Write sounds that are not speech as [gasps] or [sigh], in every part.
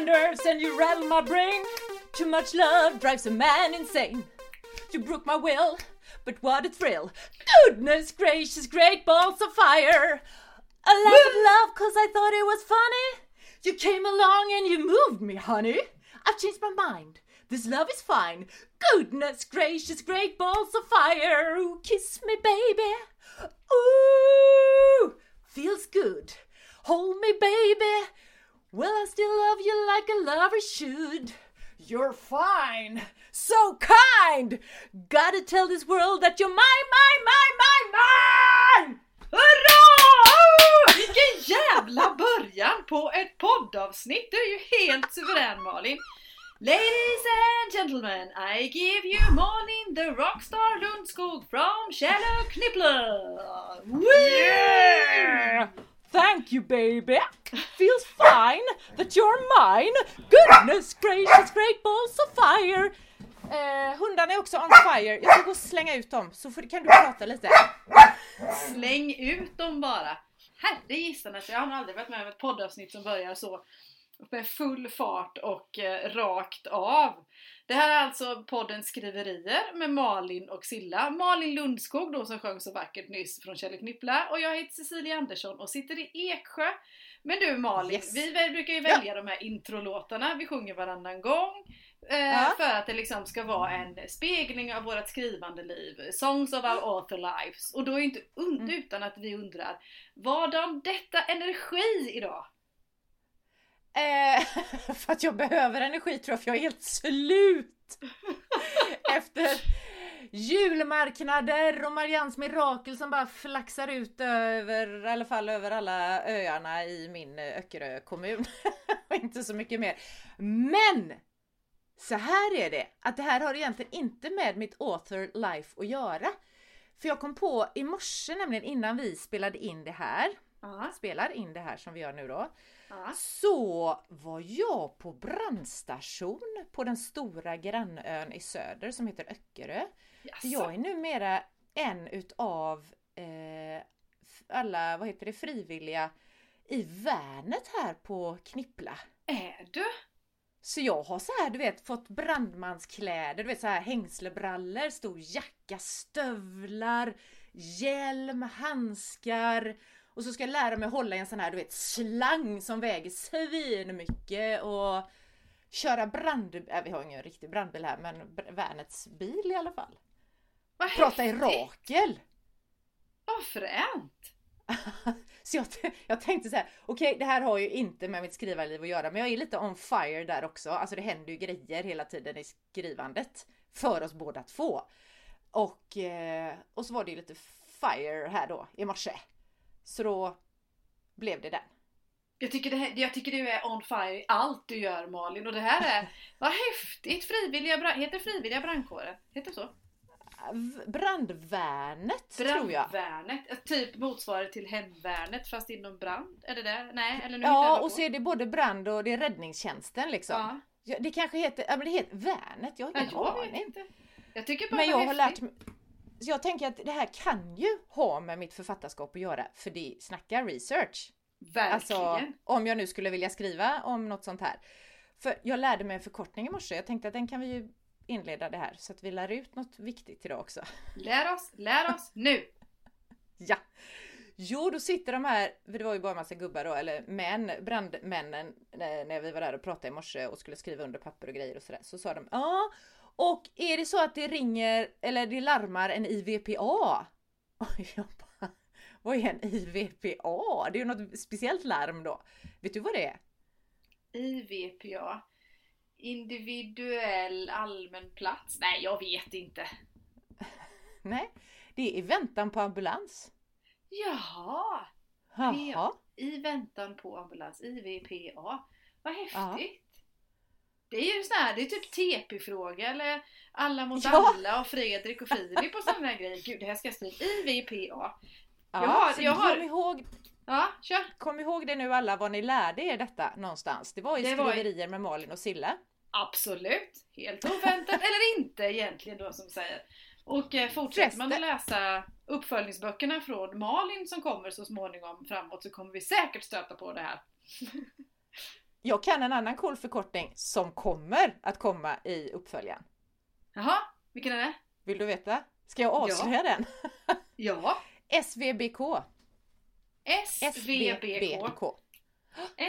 nerves and you rattle my brain. Too much love drives a man insane. You broke my will, but what a thrill. Goodness gracious, great balls of fire. I laughed at love cause I thought it was funny. You came along and you moved me, honey. I've changed my mind. This love is fine. Goodness gracious, great balls of fire. Ooh, kiss me, baby. Ooh, feels good. Hold me, baby. Well, I still love you like a lover should. You're fine, so kind. Gotta tell this world that you're mine, mine, mine, mine, mine! Hurra! [laughs] Vilken jävla början på ett poddavsnitt! Du är ju helt suverän Malin! Ladies and gentlemen, I give you Malin the Rockstar Lundskog from Källeknippla! Yeah! Thank you, baby. Feels fine that you're mine. Goodness gracious, great balls of fire. Eh, hundarna är också on fire. Jag ska gå och slänga ut dem så får, kan du prata lite. Släng ut dem bara! Herre gissanes, jag har nog aldrig varit med om ett poddavsnitt som börjar så med full fart och eh, rakt av. Det här är alltså podden Skriverier med Malin och Silla. Malin Lundskog då som sjöng så vackert nyss från Kjell Knippla och jag heter Cecilia Andersson och sitter i Eksjö. Men du Malin, Yes. vi väl- brukar ju välja de här introlåtarna, vi sjunger varannan gång. Eh, Ja. För att det liksom ska vara en spegling av vårt skrivande liv. Songs of our author lives. Och då är det inte Mm. utan att vi undrar, vadan detta energi idag? Eh, [laughs] för att jag behöver energi tror jag för jag är helt slut. [laughs] Efter julmarknader och Marians mirakel som bara flaxar ut över, i alla fall över alla öarna i min eh, Öckerö kommun. [laughs] och inte så mycket mer. Men! Så här är det, att det här har egentligen inte med mitt author life att göra. För jag kom på i morse nämligen innan vi spelade in det här, Ja, spelar in det här som vi gör nu då, ja. så var jag på brandstation på den stora grannön i söder som heter Öckerö. Jaså? Jag är numera en utav eh, alla, vad heter det, frivilliga i värnet här på Knippla. Är du? Så jag har så här, du vet, fått brandmanskläder, du vet så här hängslebrallor, stor jacka, stövlar, hjälm, handskar. Och så ska jag lära mig hålla i en sån här, du vet, slang som väger svin mycket och köra brand... Äh, vi har ingen riktig brandbil här, men Värnets bil i alla fall. Vad Prata i rakel! Vad fränt! [laughs] Så jag, jag tänkte så här, okej det här har ju inte med mitt skrivarliv att göra men jag är lite on fire där också. Alltså det händer ju grejer hela tiden i skrivandet. För oss båda två. Och, eh, och så var det ju lite fire här då i morse. Så då blev det den. Jag tycker, det här, jag tycker du är on fire i allt du gör Malin och det här är, [laughs] vad häftigt! Frivilliga, heter frivilliga brandkåren? Heter det så? Brandvärnet tror jag. Brandvärnet, typ motsvarighet till hemvärnet fast inom brand? Är det det? Nej, eller nu jag Ja och så är det både brand och det är räddningstjänsten liksom. Ja. Ja, det kanske heter, ja men det heter Värnet, jag har ingen jag vet aning. inte. Jag tycker bara Men jag har lärt mig. Så jag tänker att det här kan ju ha med mitt författarskap att göra, för det snackar research. Verkligen. Alltså om jag nu skulle vilja skriva om något sånt här. För jag lärde mig en förkortning i morse. Jag tänkte att den kan vi ju inleda det här så att vi lär ut något viktigt idag också. Lär oss, lär oss nu! [laughs] Ja! Jo, då sitter de här, för det var ju bara en massa gubbar då, eller män, brandmännen, när vi var där och pratade i morse och skulle skriva under papper och grejer och sådär. Så sa de, ja, och är det så att det ringer, eller det larmar en IVPA? [laughs] Jag bara, vad är en IVPA? Det är ju något speciellt larm då. Vet du vad det är? IVPA. Individuell allmän plats? Nej, jag vet inte. [laughs] Nej, det är i väntan på ambulans. Jaha! Jaha. I väntan på ambulans, IVPA. Vad häftigt! Det är ju sån här, det är typ TP-fråga eller Alla mot [laughs] Ja. alla och Fredrik och Filip och sådana där grejer. Gud, det här ska jag skriva. IVPA. Ja, Jag har- jag har- Kom, ihåg, Ja, kör! kom ihåg det nu alla vad ni lärde er detta någonstans. Det var i Det var i- skriverier med Malin och Silla. Absolut! Helt oväntat, eller inte egentligen då som säger. Och eh, fortsätter man att läsa uppföljningsböckerna från Malin som kommer så småningom framåt så kommer vi säkert stöta på det här. [laughs] Jag kan en annan cool förkortning som kommer att komma i uppföljaren. Jaha, vilken är det? Vill du veta? Ska jag avslöja den? [laughs] Ja. SVBK. SVBK.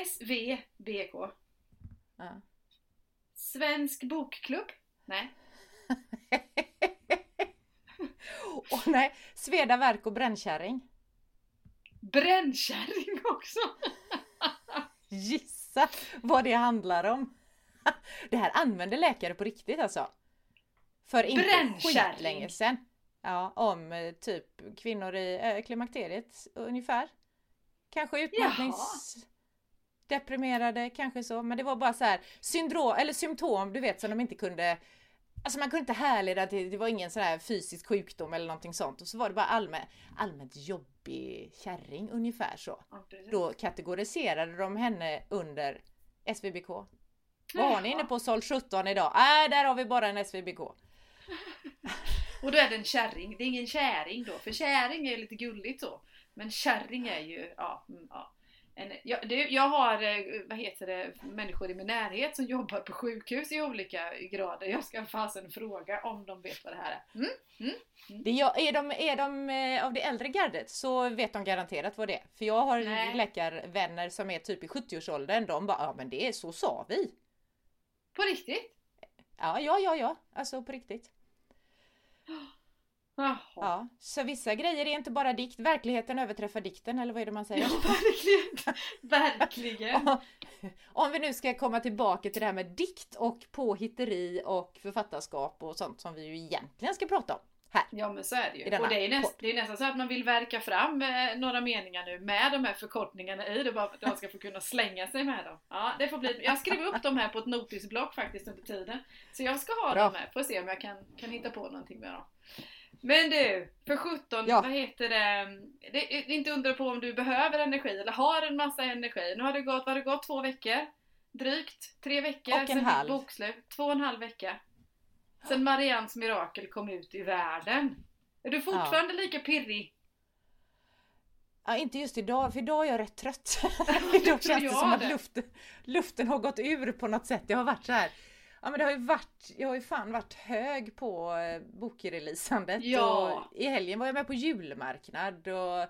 SVBK. Ja. Svensk bokklubb? Nej. [laughs] Och nej, Sveda verk och brännkärring. Brännkärring också! [laughs] Gissa vad det handlar om. [laughs] Det här använder läkare på riktigt alltså. För inte skitlänge sedan. Ja, om eh, typ kvinnor i eh, klimakteriet ungefär. Kanske utmattnings... Deprimerade, kanske så. Men det var bara så här syndrom, eller symptom, du vet som de inte kunde Alltså man kunde inte härleda till, det var ingen sån här fysisk sjukdom eller någonting sånt. Och så var det bara allmän, allmänt jobbig kärring ungefär så. Ja. Då kategoriserade de henne under SVBK. Vad har ni inne på såld 17 idag? Nej, där har vi bara en SVBK. [laughs] Och då är det en kärring. Det är ingen käring då, för käring är ju lite gulligt så. Men kärring är ju, ja. mm, ja. En, jag, det, jag har, eh, vad heter det, människor i min närhet som jobbar på sjukhus i olika grader. Jag ska fasen fråga om de vet vad det här är. Mm? Det gör, är, de, är de eh, av det äldre gardet så vet de garanterat vad det är. För jag har Nej. läkarvänner som är typ i 70-årsåldern. De bara, ja men det är så sa vi. På riktigt? Ja, ja, ja, ja. Alltså på riktigt. Jaha. Ja, så vissa grejer är inte bara dikt. Verkligheten överträffar dikten, eller vad är det man säger? Ja, [laughs] verkligen. Verkligen. Om vi nu ska komma tillbaka till det här med dikt och påhitteri och författarskap och sånt som vi ju egentligen ska prata om här. Ja men så är det ju. Och det är, näst, det är nästan så att man vill verka fram eh, några meningar nu med de här förkortningarna i det bara för att man ska få kunna slänga sig med dem. Ja, det får bli. Jag skrev upp dem här på ett notisblock faktiskt under tiden. Så jag ska ha Bra. dem här, får se om jag kan, kan hitta på någonting med dem. Men du, för 17, Ja. vad heter det? Det är inte undra på om du behöver energi eller har en massa energi. Nu har det gått, vad har det gått? Två veckor? Drygt? Tre veckor Och en sedan ditt halv. bokslut? Två och en halv vecka. Sen Mariannes mirakel kom ut i världen. Är du fortfarande lika pirrig? Ja, inte just idag, för idag är jag rätt trött. det [laughs] idag känns det som att det. luften, luften har gått ur på något sätt. Jag har varit så här. Ja men det har ju varit, jag har ju fan varit hög på eh, bokreleasandet Ja. och i helgen var jag med på julmarknad och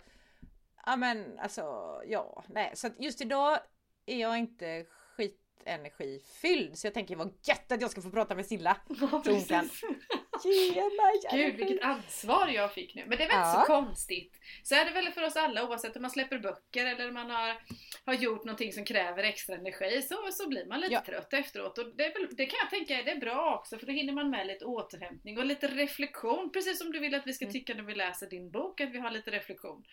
ja men alltså ja, nej så att just idag är jag inte skitenergifylld så jag tänker vad gött att jag ska få prata med Silla. [laughs] Ja, hon kan. Ge mig Gud vilket ansvar jag fick nu. Men det är väl Ja. inte så konstigt. Så är det väl för oss alla oavsett om man släpper böcker eller man har, har gjort någonting som kräver extra energi så, så blir man lite Ja. trött efteråt. Och det, väl, det kan jag tänka det är bra också för då hinner man med lite återhämtning och lite reflektion. Precis som du vill att vi ska Mm. tycka när vi läser din bok, att vi har lite reflektion.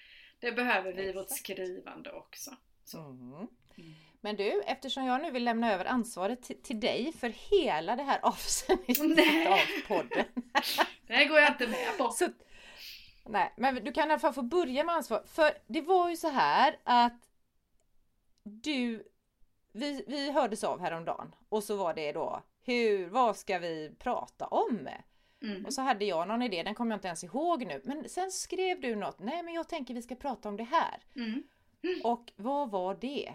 Det behöver vi i vårt skrivande också. Så. Mm. Mm. Men du, eftersom jag nu vill lämna över ansvaret till, till dig för hela det här avsnittet av podden. [laughs] Det här går jag inte med på. Så, nej, men du kan i alla fall få börja med ansvar. För det var ju så här att du, vi, vi hördes av häromdagen och så var det då hur, vad ska vi prata om? Mm. Och så hade jag någon idé, den kommer jag inte ens ihåg nu. Men sen skrev du något, nej men jag tänker vi ska prata om det här. Mm. Och vad var det?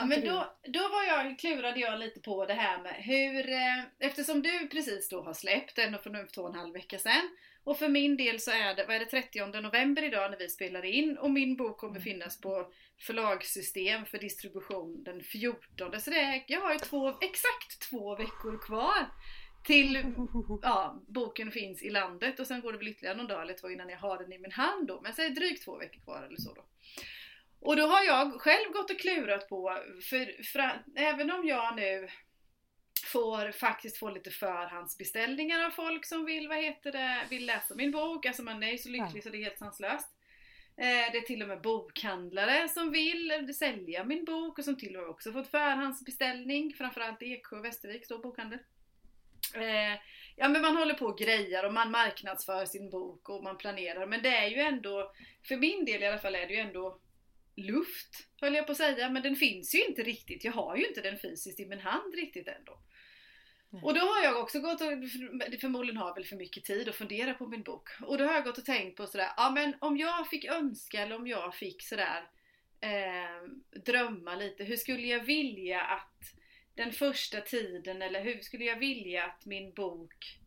Ja, men då, då var jag, klurade jag lite på det här med hur, eh, eftersom du precis då har släppt ändå för nu för två och en halv vecka sedan. Och för min del så är det, vad är det, 30 november idag när vi spelar in och min bok kommer finnas på förlagssystem för distribution den 14. Så det är, jag har ju två, exakt två veckor kvar till [laughs] ja, boken finns i landet och sen går det väl ytterligare någon dag eller två innan jag har den i min hand då. Men så är det drygt två veckor kvar eller så då. Och då har jag själv gått och klurat på, för, för även om jag nu får faktiskt få lite förhandsbeställningar av folk som vill, vad heter det, vill läsa min bok. Alltså man är ju så lycklig så det är helt sanslöst. Eh, Det är till och med bokhandlare som vill sälja min bok och som till och med också fått förhandsbeställning. Framförallt Eksjö och Västervik står bokhandel. Eh, Ja men man håller på och grejar och man marknadsför sin bok och man planerar men det är ju ändå, för min del i alla fall är det ju ändå luft höll jag på att säga men den finns ju inte riktigt. Jag har ju inte den fysiskt i min hand riktigt ändå. Nej. Och då har jag också gått och, förmodligen har jag väl för mycket tid att fundera på min bok. Och då har jag gått och tänkt på sådär, ja men om jag fick önska eller om jag fick sådär eh, drömma lite. Hur skulle jag vilja att den första tiden eller hur skulle jag vilja att min bok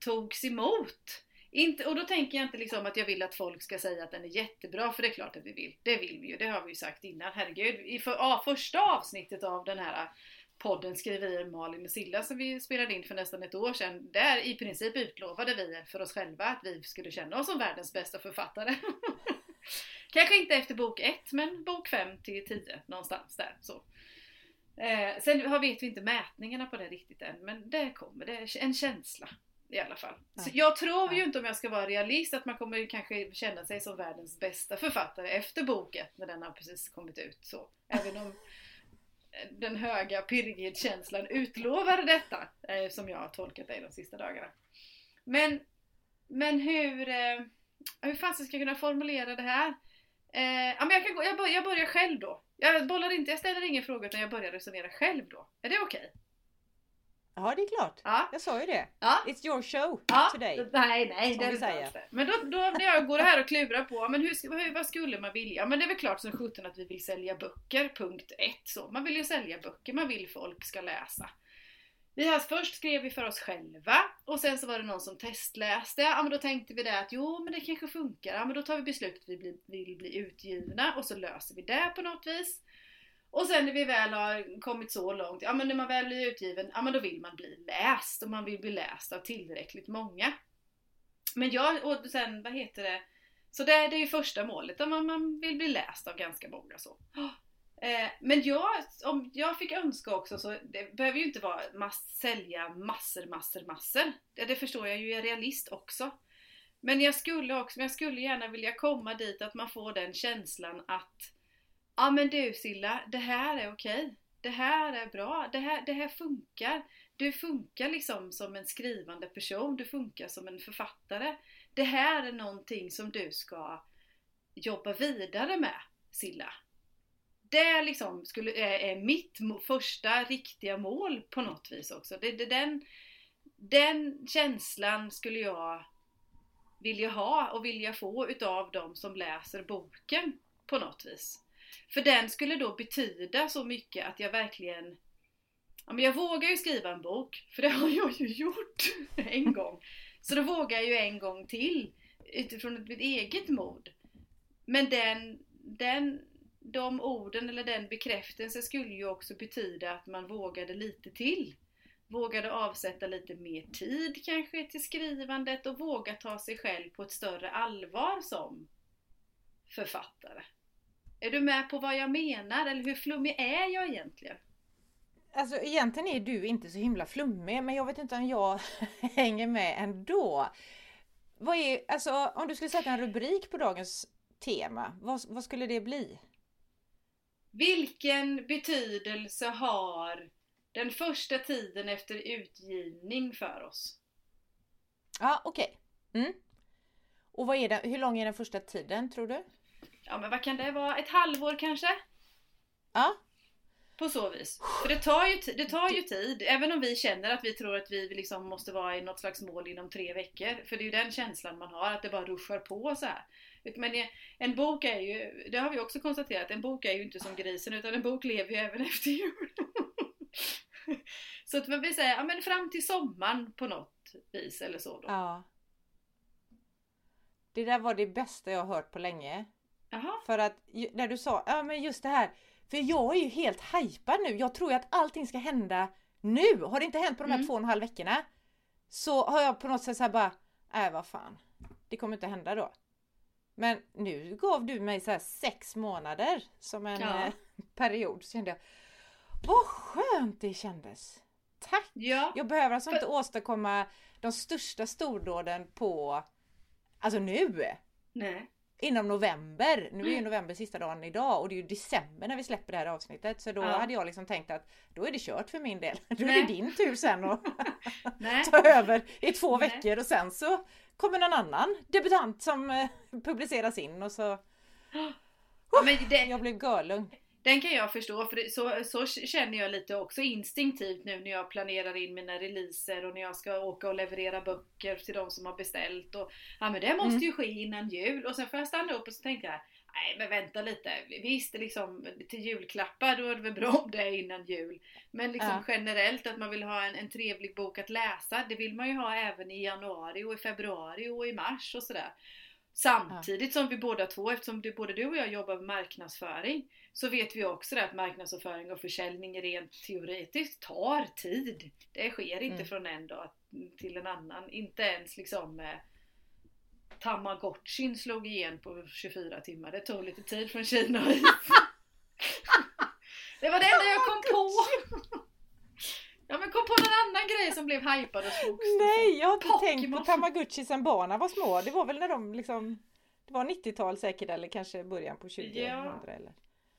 togs emot? Inte, och då tänker jag inte liksom att jag vill att folk ska säga att den är jättebra, för det är klart att vi vill. Det vill vi ju, det har vi ju sagt innan. Herregud. I för, ja, första avsnittet av den här podden Skriverier Malin och Silla som vi spelade in för nästan ett år sedan. Där i princip utlovade vi för oss själva att vi skulle känna oss som världens bästa författare. [laughs] Kanske inte efter bok 1 men bok 5 till 10 någonstans där. Så. Eh, sen vet vi inte mätningarna på det riktigt än men det kommer, det är en känsla i alla fall. Ja. Så jag tror ju inte om jag ska vara realist att man kommer kanske känna sig som världens bästa författare efter boken när den har precis kommit ut. Så, även om [laughs] den höga pirrighetskänslan utlovar detta, eh, som jag har tolkat det de sista dagarna. Men, men hur, eh, hur fasen ska jag kunna formulera det här? Eh, ja, men jag, kan gå, jag, bör, jag börjar själv då. Jag bollar inte, jag ställer ingen fråga utan jag börjar resonera själv då. Är det okej? Okay? Ja, det är klart. Ja. Jag sa ju det. Ja. It's your show ja. today. Nej, nej, det är det inte. Men då, då när jag går här och klurar på, men hur, hur, vad skulle man vilja? Men det är väl klart som sjutton att vi vill sälja böcker, punkt ett. Så. Man vill ju sälja böcker, man vill folk ska läsa. Vi har, först skrev vi för oss själva och sen så var det någon som testläste. Ja men då tänkte vi det att jo men det kanske funkar. Ja men då tar vi beslutet att vi vill, vill bli utgivna och så löser vi det på något vis. Och sen när vi väl har kommit så långt, ja men när man väl blir utgiven, ja men då vill man bli läst och man vill bli läst av tillräckligt många. Men jag, och sen vad heter det, så det, det är ju första målet, att man, man vill bli läst av ganska många så. Eh, men jag, om jag fick önska också så det behöver ju inte vara mass, sälja massor, massor, massor. Det, det förstår jag ju, jag är realist också. Men jag skulle också, jag skulle gärna vilja komma dit att man får den känslan att Ja men du Silla, det här är okej. Det här är bra. Det här, det här funkar. Du funkar liksom som en skrivande person. Du funkar som en författare. Det här är någonting som du ska jobba vidare med Silla. Det liksom skulle, är, är mitt första riktiga mål på något vis också. Det, det, den, den känslan skulle jag vilja ha och vilja få utav de som läser boken på något vis. För den skulle då betyda så mycket att jag verkligen Ja men jag vågar ju skriva en bok, för det har [laughs] jag ju gjort en gång. Så då vågar jag ju en gång till utifrån mitt eget mod. Men den, den, de orden eller den bekräftelsen skulle ju också betyda att man vågade lite till. Vågade avsätta lite mer tid kanske till skrivandet och våga ta sig själv på ett större allvar som författare. Är du med på vad jag menar? Eller hur flummig är jag egentligen? Alltså egentligen är du inte så himla flummig men jag vet inte om jag [laughs] hänger med ändå. Vad är, alltså om du skulle sätta en rubrik på dagens tema, vad, vad skulle det bli? Vilken betydelse har den första tiden efter utgivning för oss? Ja, okej. Okay. Mm. Och vad är det, hur lång är den första tiden tror du? Ja men vad kan det vara, ett halvår kanske? Ja. På så vis. För det tar, ju, det tar ju tid, även om vi känner att vi tror att vi liksom måste vara i något slags mål inom tre veckor. För det är ju den känslan man har, att det bara ruschar på så här. Men en bok är ju, det har vi också konstaterat, en bok är ju inte som grisen utan en bok lever ju även [laughs] efter jul. så att man vill säga, ja men fram till sommaren på något vis eller så då. Ja. Det där var det bästa jag hört på länge. Aha. För att när du sa, ja men just det här, för jag är ju helt hypad nu. Jag tror ju att allting ska hända nu. Har det inte hänt på de här mm. två och en halv veckorna så har jag på något sätt såhär bara, äh, vad fan, det kommer inte hända då. Men nu gav du mig så sex månader som en ja. Eh, [laughs] period. Så kände jag, vad skönt det kändes! Tack! Ja. Jag behöver alltså För... inte åstadkomma de största stordåden på, alltså nu! Nej inom november. Nu är ju november sista dagen idag och det är ju december när vi släpper det här avsnittet. Så då ja. hade jag liksom tänkt att då är det kört för min del. [laughs] Då är det din tur sen att [laughs] ta över i två Nej. veckor och sen så kommer någon annan debutant som eh, publiceras in och så... [gasps] Ja, det... Jag blev görlugn. Den kan jag förstå, för så, så känner jag lite också instinktivt nu när jag planerar in mina releaser och när jag ska åka och leverera böcker till de som har beställt. Och, ja men det måste mm. ju ske innan jul och sen får jag stanna upp och så tänker jag Nej men vänta lite. Visst liksom till julklappar då är det väl bra om det är innan jul. Men liksom Ja. generellt att man vill ha en, en trevlig bok att läsa. Det vill man ju ha även i januari och i februari och i mars och sådär. Samtidigt som vi båda två, eftersom du, både du och jag jobbar med marknadsföring, så vet vi också att marknadsföring och försäljning rent teoretiskt tar tid. Det sker inte Mm. från en dag till en annan. Inte ens liksom eh, Tamagotchin slog igen på 24 timmar. Det tog lite tid från Kina hit. [laughs] Det var det enda jag kom på. Ja men kom på någon annan grej som blev hypad och slogs. Nej, jag har inte tänkt Pokémon. på Tamagotchi sen barnen var små. Det var väl när de liksom Det var 90-tal säkert eller kanske början på 2000 Ja. eller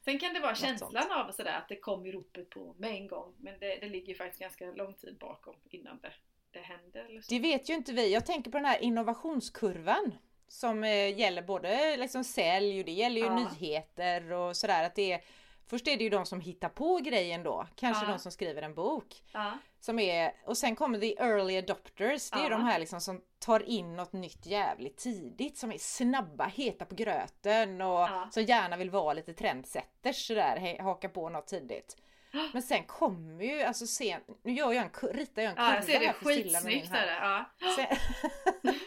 Sen kan det vara Något känslan av sådär att det kom i ropet på med en gång. Men det, det ligger faktiskt ganska lång tid bakom innan det, det händer. Det vet ju inte vi. Jag tänker på den här innovationskurvan som eh, gäller både liksom sälj och det gäller ju Ja. nyheter och sådär. Att det är, först är det ju de som hittar på grejen då, kanske Ja. de som skriver en bok. Ja, Som är, och sen kommer the early adopters, det är Ja. de här liksom som tar in något nytt jävligt tidigt, som är snabba, heta på gröten och Ja. som gärna vill vara lite trendsetters sådär, haka på något tidigt. [gasps] Men sen kommer ju, alltså sen, nu gör jag en, ritar jag en kurva ja jag ser det här för skitsnyggt. här. Sen, [gasps]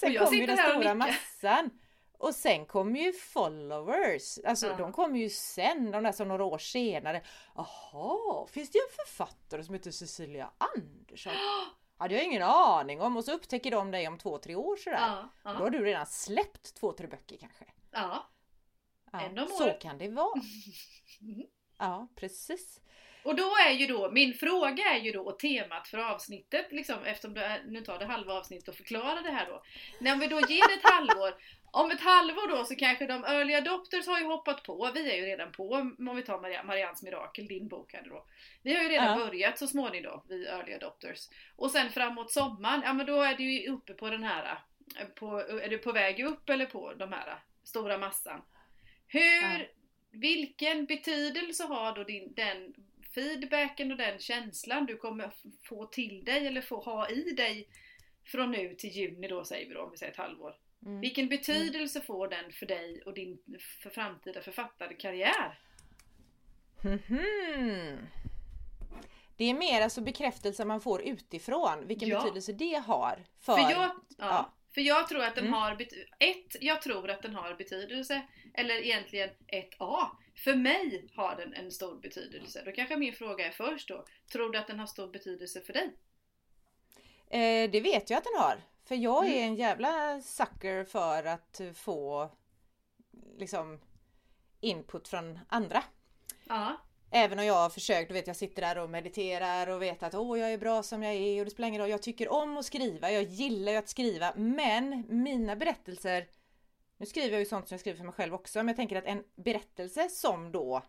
[laughs] sen kommer ju den stora massan. Och sen kommer ju followers. Alltså Ja. de kommer ju sen, de där som några år senare. Jaha, finns det ju en författare som heter Cecilia Andersson? [gasps] Hade jag ingen aning om. Och så upptäcker de dig om två, tre år sådär. Ja, Då ja, har du redan släppt två, tre böcker kanske. ja. Ja, så kan det vara. [laughs] Ja, precis. Och då är ju då, min fråga är ju då temat för avsnittet, liksom, eftersom det är, nu tar det halva avsnittet att förklara det här då. När vi då ger det ett halvår, om ett halvår då så kanske de early adopters har ju hoppat på, vi är ju redan på, om vi tar Maria, Marians mirakel, din bok här då. Vi har ju redan Ja. börjat så småningom, vi early adopters. Och sen framåt sommaren, ja men då är du ju uppe på den här, på, är du på väg upp eller på de här stora massan. Hur, Ja. vilken betydelse har då din, den feedbacken och den känslan du kommer få till dig eller få ha i dig från nu till juni då säger vi då, om vi säger ett halvår. Mm. Vilken betydelse får den för dig och din för framtida författarkarriär? Mhm. Det är mer alltså bekräftelse man får utifrån, vilken Ja. betydelse det har. För, För jag, ja, för jag tror att den Mm. har ett, jag tror att den har betydelse, eller egentligen ett A. För mig har den en stor betydelse. Då kanske min fråga är först då, tror du att den har stor betydelse för dig? Eh, det vet jag att den har. För jag Mm. är en jävla sucker för att få liksom input från andra. Ja. Även om jag har försökt, du vet jag sitter där och mediterar och vet att åh jag är bra som jag är och det spelar ingen roll. Jag tycker om att skriva, jag gillar ju att skriva men mina berättelser Nu skriver jag ju sånt som jag skriver för mig själv också men jag tänker att en berättelse som då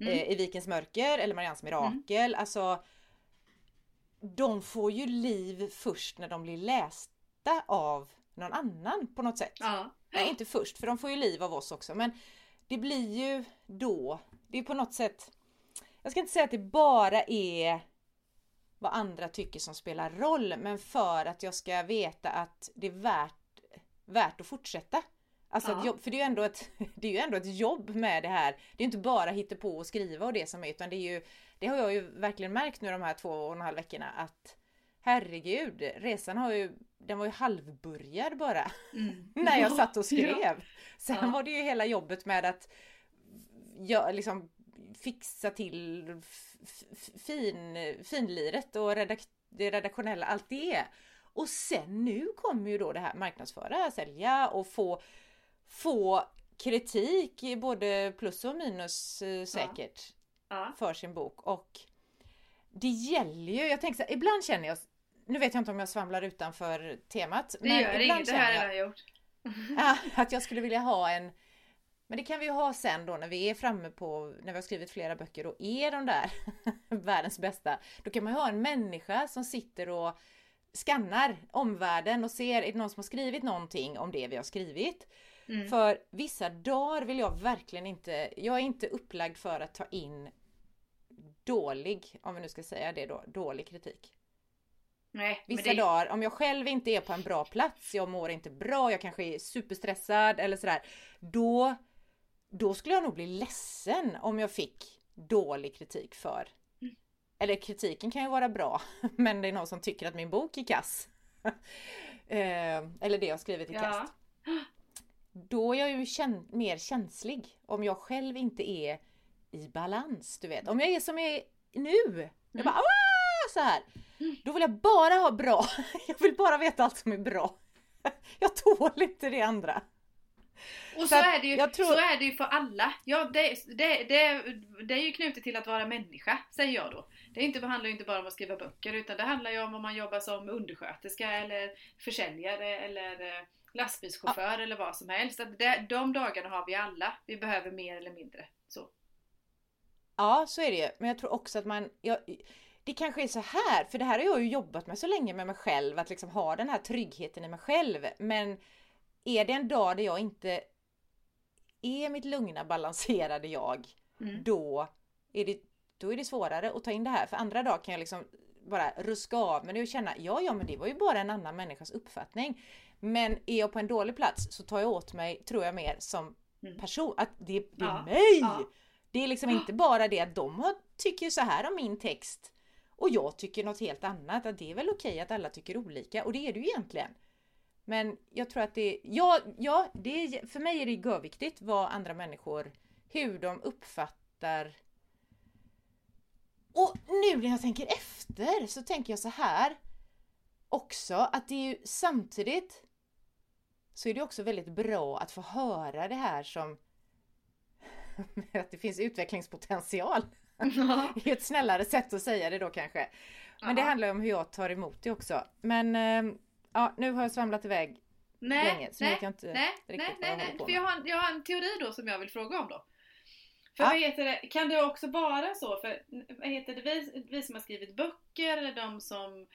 Mm. eh, I Vikens mörker eller Marians mirakel, alltså De får ju liv först när de blir lästa av någon annan på något sätt. Ja. Nej inte först för de får ju liv av oss också men det blir ju då, det är på något sätt Jag ska inte säga att det bara är vad andra tycker som spelar roll men för att jag ska veta att det är värt, värt att fortsätta. Alltså Ja. jobb, för det är, ju ändå ett, [laughs] det är ju ändå ett jobb med det här. Det är inte bara hitta på och skriva och det som är utan det är ju Det har jag ju verkligen märkt nu de här två och en halv veckorna att Herregud, resan har ju Den var ju halvbörjad bara Mm. [laughs] när jag satt och Ja. skrev. Sen Ja. var det ju hela jobbet med att jag liksom fixa till fin, finliret och redak det redaktionella, allt det. Och sen nu kommer ju då det här marknadsföra, sälja och få, få kritik, både plus och minus eh, säkert, Ja. för sin bok. Och det gäller ju, jag tänker så här, ibland känner jag, nu vet jag inte om jag svamlar utanför temat. Det gör ibland inget, det här känner har jag- jag gjort. Ja, [laughs] att jag skulle vilja ha en men det kan vi ju ha sen då när vi är framme på, när vi har skrivit flera böcker och är de där [laughs] världens bästa. Då kan man ju ha en människa som sitter och skannar omvärlden och ser, är det någon som har skrivit någonting om det vi har skrivit? Mm. För vissa dagar vill jag verkligen inte, jag är inte upplagd för att ta in dålig, om vi nu ska säga det då, dålig kritik. Nej, Vissa det, dagar, om jag själv inte är på en bra plats, jag mår inte bra, jag kanske är superstressad eller sådär. Då, då skulle jag nog bli ledsen om jag fick dålig kritik för. Mm. Eller kritiken kan ju vara bra, [laughs] men det är någon som tycker att min bok är kass. [laughs] Eh, eller det jag skrivit är Ja. kast. [gasps] [laughs] Då är jag ju kän- mer känslig om jag själv inte är i balans, du vet. Om jag är som jag är nu, jag bara "Ah!" så här. Då vill jag bara ha bra. [laughs] Jag vill bara veta allt som är bra. [laughs] Jag tål inte det andra. Och så, Så är det ju, tror- så är det ju för alla. Ja, det, det, det, det är ju knutet till att vara människa, säger jag då. Det inte, handlar ju inte bara om att skriva böcker, utan det handlar ju om om man jobbar som undersköterska eller försäljare eller lastbilschaufför eller vad som helst. Att det, de dagarna har vi alla. Vi behöver mer eller mindre. Så. Ja, så är det ju. Men jag tror också att man... Jag, det kanske är så här, för det här har jag ju jobbat med så länge med mig själv, att liksom ha den här tryggheten i mig själv. Men är det en dag där jag inte är mitt lugna, balanserade jag, Mm. då är, det, då är det svårare att ta in det här. För andra dagar kan jag liksom bara ruska av mig och känna, ja, ja, men det var ju bara en annan människas uppfattning. Men är jag på en dålig plats så tar jag åt mig, tror jag, mer som Mm. person. Att det, det är Ja, mig! ja. Det är liksom inte bara det att de har, tycker så här om min text och jag tycker något helt annat. Att det är väl okej att alla tycker olika och det är det ju egentligen. Men jag tror att det, ja, ja det är, för mig är det görviktigt vad andra människor, hur de uppfattar och nu när jag tänker efter så tänker jag så här också att det är ju samtidigt så är det också väldigt bra att få höra det här som [laughs] att det finns utvecklingspotential. Ja. [laughs] Det är ett snällare sätt att säga det då kanske. Men det Ja. handlar ju om hur jag tar emot det också. Men eh, ja, nu har jag svamlat iväg Nej, länge så nej, vet jag inte nej, riktigt nej, vad jag nej, nej. på För jag har, en- jag har en teori då som jag vill fråga om då. För Ja. vad heter det, kan det också vara så, för vad heter det, vi, vi som har skrivit böcker eller de som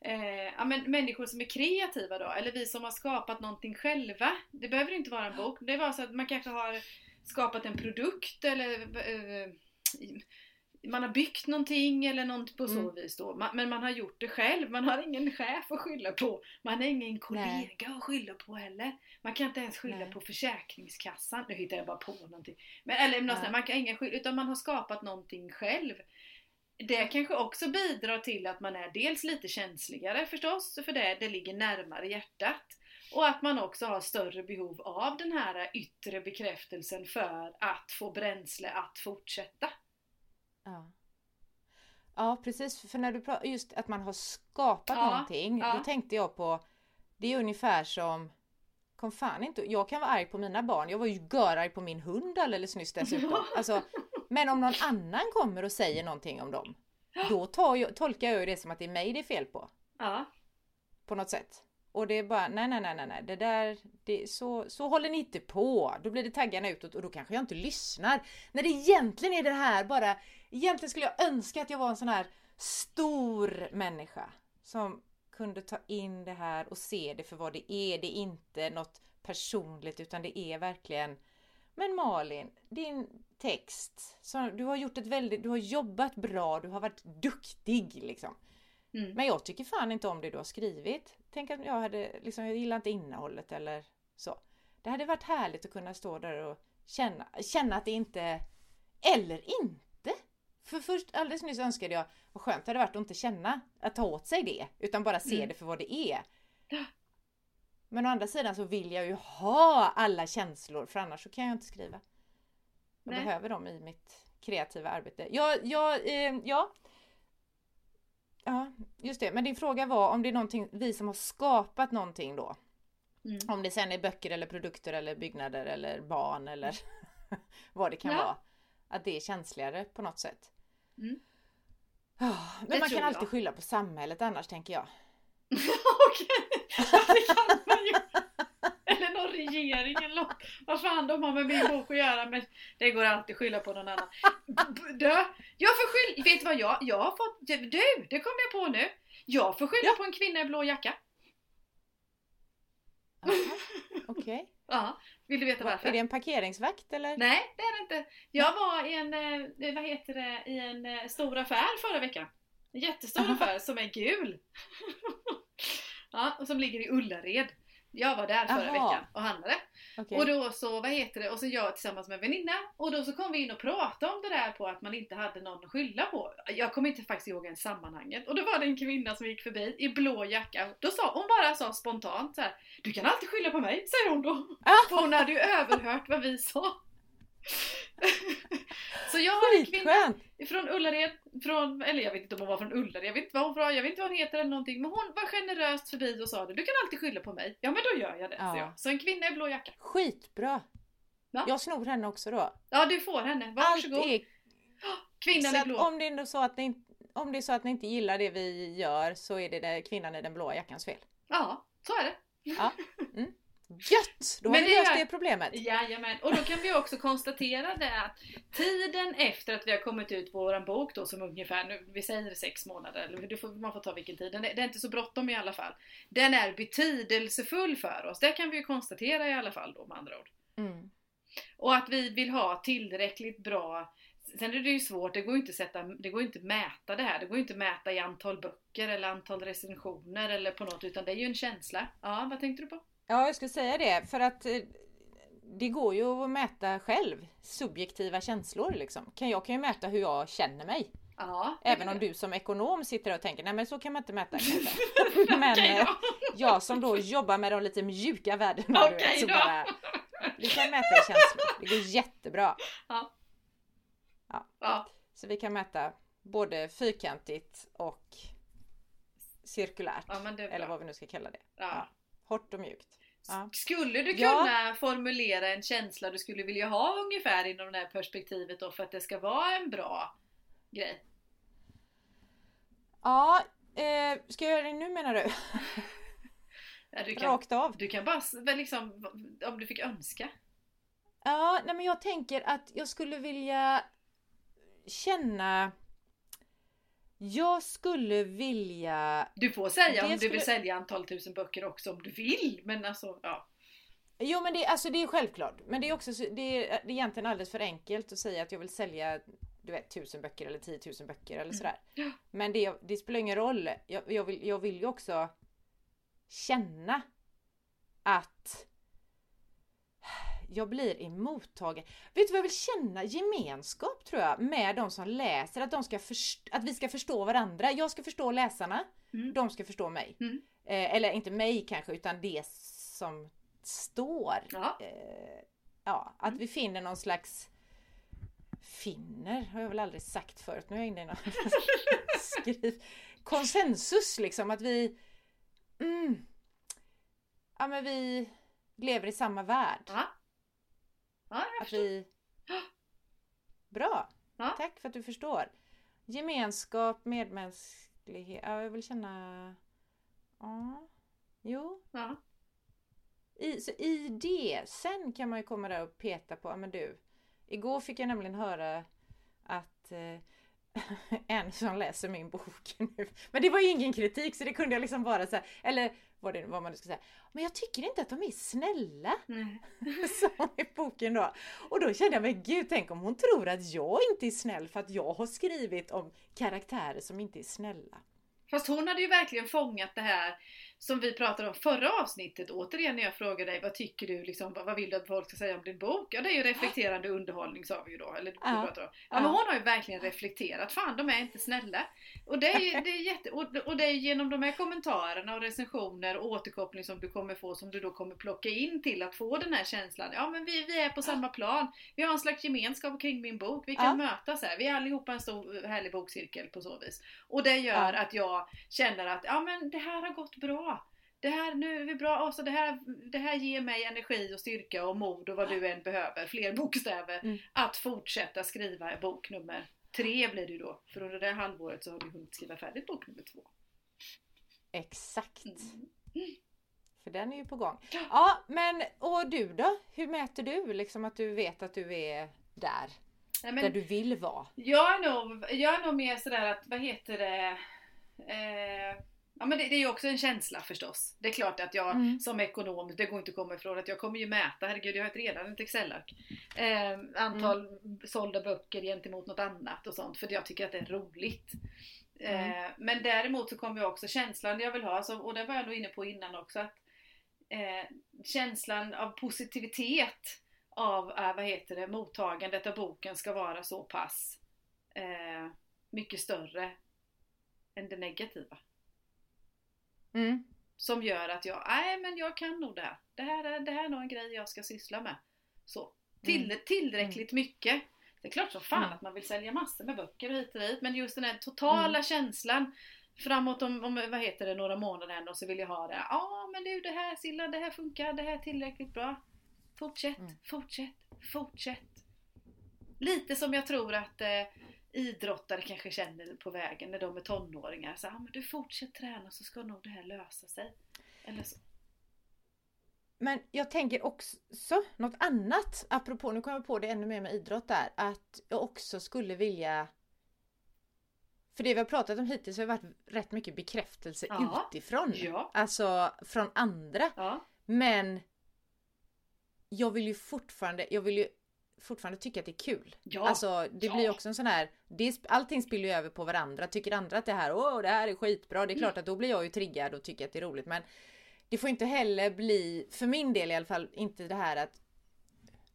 Eh, ja, men människor som är kreativa då, eller vi som har skapat någonting själva. Det behöver inte vara en bok. Det var så att man kanske har skapat en produkt eller eh, man har byggt någonting eller något på så Mm. vis då. Man, men man har gjort det själv. Man har ingen chef att skylla på. Man har ingen kollega Nej. att skylla på heller. Man kan inte ens skylla Nej. på Försäkringskassan. Nu hittar jag bara på någonting. Men, eller något Ja. sånt där. man kan ingen skylla, utan man har skapat någonting själv. Det kanske också bidrar till att man är dels lite känsligare förstås, för det, det ligger närmare hjärtat. Och att man också har större behov av den här yttre bekräftelsen för att få bränsle att fortsätta. Ja. ja precis, för när du pratar just att man har skapat Ja, någonting, ja. då tänkte jag på det är ungefär som Kom fan inte, jag kan vara arg på mina barn, jag var ju görarg på min hund alldeles nyss dessutom. [laughs] Alltså, men om någon annan kommer och säger någonting om dem, då jag, tolkar jag det som att det är mig det är fel på. Ja, På något sätt. Och det är bara, nej nej nej nej, nej. det där, det, så, så håller ni inte på. Då blir det taggarna utåt och då kanske jag inte lyssnar. När det egentligen är det här bara, egentligen skulle jag önska att jag var en sån här stor människa. Som kunde ta in det här och se det för vad det är. Det är inte något personligt utan det är verkligen Men Malin, din text, så du har gjort ett väldigt, du har jobbat bra, du har varit duktig liksom. mm. Men jag tycker fan inte om det du har skrivit. Tänk att jag hade, liksom, jag gillar inte innehållet eller så. Det hade varit härligt att kunna stå där och känna, känna att det inte, eller inte. För först alldeles nyss önskade jag, vad skönt det hade varit att inte känna, att ta åt sig det, utan bara se Mm. det för vad det är. Men å andra sidan så vill jag ju ha alla känslor, för annars så kan jag inte skriva. Jag Nej. behöver dem i mitt kreativa arbete. Jag, jag, eh, ja, Ja, just det. Men din fråga var om det är någonting, vi som har skapat någonting då. Mm. Om det sen är böcker eller produkter eller byggnader eller barn eller [laughs] vad det kan Ja. vara. Att det är känsligare på något sätt. Mm. Ja, men Det man kan alltid jag. skylla på samhället annars tänker jag. [laughs] Okej, ja, det kan man ju. Eller någon regering eller något. Vad fan de har med min bok att göra men det går alltid skylla på någon annan. Du, jag får skylla, vet du vad jag, jag har fått, du, det kom jag på nu. Jag får skylla Ja. på en kvinna i blå jacka. Okej. [laughs] Ja, vill du veta varför? Är det en parkeringsvakt eller? Nej, det är det inte. Jag var i en, eh, vad heter det, i en eh, stor affär förra veckan. En jättestor affär som är gul. [laughs] ja, och som ligger i Ullared. Jag var där förra Aha. veckan och handlade. Okej. Och då så, vad heter det, och så jag tillsammans med en väninna och då så kom vi in och pratade om det där på att man inte hade någon att skylla på. Jag kommer inte faktiskt ihåg ens sammanhanget. Och då var det en kvinna som gick förbi i blå jacka. Då sa hon bara sa spontant så här: Du kan alltid skylla på mig, säger hon då. Ah! För hon hade ju överhört vad vi sa. [laughs] så jag har en kvinna från Ullared, från, eller jag vet inte om hon var från Ullared, jag vet inte vad hon var, jag vet inte vad hon heter eller någonting. Men hon var generöst förbi och sa det. Du kan alltid skylla på mig. Ja men då gör jag det, Ja. så jag. Så en kvinna i blå jacka. Skitbra! Va? Jag snor henne också då. Ja du får henne, Allt varsågod. är Kvinnan så i blå. om det är så att ni, inte- om det är så att ni inte gillar det vi gör så är det, det kvinnan i den blåa jackans fel. Ja, så är det. [laughs] Gött! Då har Men vi löst det problemet. Jajamän, och då kan vi också konstatera det att tiden efter att vi har kommit ut på våran bok då som ungefär, nu, vi säger sex månader, eller du får, man får ta vilken tid, den är, det är inte så bråttom i alla fall. Den är betydelsefull för oss, det kan vi ju konstatera i alla fall då med andra ord. Mm. Och att vi vill ha tillräckligt bra Sen är det ju svårt, det går ju inte att sätta, det går inte mäta det här. Det går inte att mäta i antal böcker eller antal recensioner eller på något utan det är ju en känsla. Ja, vad tänkte du på? Ja, jag skulle säga det för att eh, det går ju att mäta själv. Subjektiva känslor liksom. Jag kan ju mäta hur jag känner mig. Ja, Även om du som ekonom sitter och tänker, nej men så kan man inte mäta kanske. [laughs] [laughs] Men eh, jag som då jobbar med de lite mjuka värdena, vet, så bara, vi kan mäta känslor. Det går jättebra. Ja, Så vi kan mäta både fyrkantigt och cirkulärt. ja Eller vad vi nu ska kalla det. Ja. Hårt och mjukt. Ja. Skulle du Ja. kunna formulera en känsla du skulle vilja ha ungefär inom det här perspektivet då för att det ska vara en bra grej? Ja, eh, ska jag göra det nu menar du? [laughs] Ja, du, kan, Rakt av? du kan bara liksom, om du fick önska. Ja, nej men jag tänker att jag skulle vilja känna Jag skulle vilja Du får säga om du skulle- vill sälja antal tusen böcker också om du vill. Men alltså, ja. Jo men det, alltså det är självklart. Men det är också så- det är, det är egentligen alldeles för enkelt att säga att jag vill sälja du vet, tusen böcker eller tiotusen böcker eller Mm. sådär. Ja. Men det, det spelar ingen roll. Jag, jag, vill, jag vill ju också känna att jag blir emottagen. Vet du vad jag vill känna? Gemenskap tror jag med de som läser. Att, de ska att vi ska förstå varandra. Jag ska förstå läsarna. Mm. De ska förstå mig. Mm. Eh, eller inte mig kanske utan det som står. Ja. Eh, ja, att Mm. vi finner någon slags Finner har jag väl aldrig sagt förut. Nu är jag inne i någon [laughs] skriv. Konsensus liksom att vi mm, Ja men vi lever i samma värld. Ja. Ja, jag Att förstår. vi Bra! Ja. Tack för att du förstår. Gemenskap, medmänsklighet. Ja, jag vill känna... Ja. Jo. Ja. I, så I det. Sen kan man ju komma där och peta på, ja men du. Igår fick jag nämligen höra att eh, [laughs] en som läser min bok nu. Men det var ju ingen kritik så det kunde jag liksom bara säga. Eller vad, det, vad man nu ska säga. Men jag tycker inte att de är snälla. Nej. [laughs] Som i boken då. Och då kände jag, men gud, tänk om hon tror att jag inte är snäll för att jag har skrivit om karaktärer som inte är snälla. Fast hon hade ju verkligen fångat det här som vi pratade om förra avsnittet. Återigen när jag frågade dig vad tycker du, liksom, vad vad vill du att folk ska säga om din bok? Ja det är ju reflekterande underhållning sa vi ju då. Eller Ja. om. Ja, Ja. men hon har ju verkligen reflekterat. Fan de är inte snälla. Och det är, det är jätte, och, och det är genom de här kommentarerna och recensioner och återkoppling som du kommer få som du då kommer plocka in till att få den här känslan. Ja men vi, vi är på samma plan. Vi har en slags gemenskap kring min bok. Vi kan Ja. mötas här. Vi är allihopa en stor härlig bokcirkel på så vis. Och det gör Ja. att jag känner att ja men det här har gått bra. Det här, nu är vi bra, alltså det, här, det här ger mig energi och styrka och mod och vad du än behöver, fler bokstäver, Mm. att fortsätta skriva bok nummer tre blir det då. För under det halvåret så har du hunnit skriva färdigt bok nummer två. Exakt. Mm. För den är ju på gång. Ja. Men och du då? Hur mäter du liksom att du vet att du är där? Nej, Där men du vill vara? jag, är nog, jag är nog mer sådär att, vad heter det? Eh, ja men det, det är ju också en känsla förstås. Det är klart att jag Mm. som ekonom, det går inte att komma ifrån att jag kommer ju mäta, herregud jag har ett redan ett Excel-ark. Eh, antal sålda böcker gentemot något annat och sånt för jag tycker att det är roligt. Eh, men däremot så kommer ju också känslan jag vill ha, så, och det var jag nog inne på innan också, att eh, känslan av positivitet av eh, vad heter det, mottagandet av boken ska vara så pass eh, mycket större än det negativa. Mm. Som gör att jag, nej men jag kan nog det här. Det här är, det här är nog en grej jag ska syssla med. Så. Till, Tillräckligt mycket. Det är klart som fan Mm. att man vill sälja massor med böcker hit och dit, men just den här totala Mm. känslan framåt om, om, vad heter det, några månader ändå så vill jag ha det. Ja men du det här Silla, det här funkar, det här är tillräckligt bra. Fortsätt, Mm. fortsätt, fortsätt. Lite som jag tror att eh, idrottare kanske känner på vägen när de är tonåringar. Så, ah, men du fortsätt träna så ska nog det här lösa sig. Eller så. Men jag tänker också något annat, apropå, nu kommer jag på det ännu mer med idrott där, att jag också skulle vilja för det vi har pratat om hittills har varit rätt mycket bekräftelse Ja. utifrån. Ja. Alltså från andra. Ja. Men jag vill ju fortfarande, jag vill ju fortfarande tycka att det är kul. Ja. Alltså det Ja. blir också en sån här, det, allting spiller ju över på varandra. Tycker andra att det här, åh det här är skitbra, det är klart att då blir jag ju triggad och tycker att det är roligt. Men det får inte heller bli, för min del i alla fall, inte det här att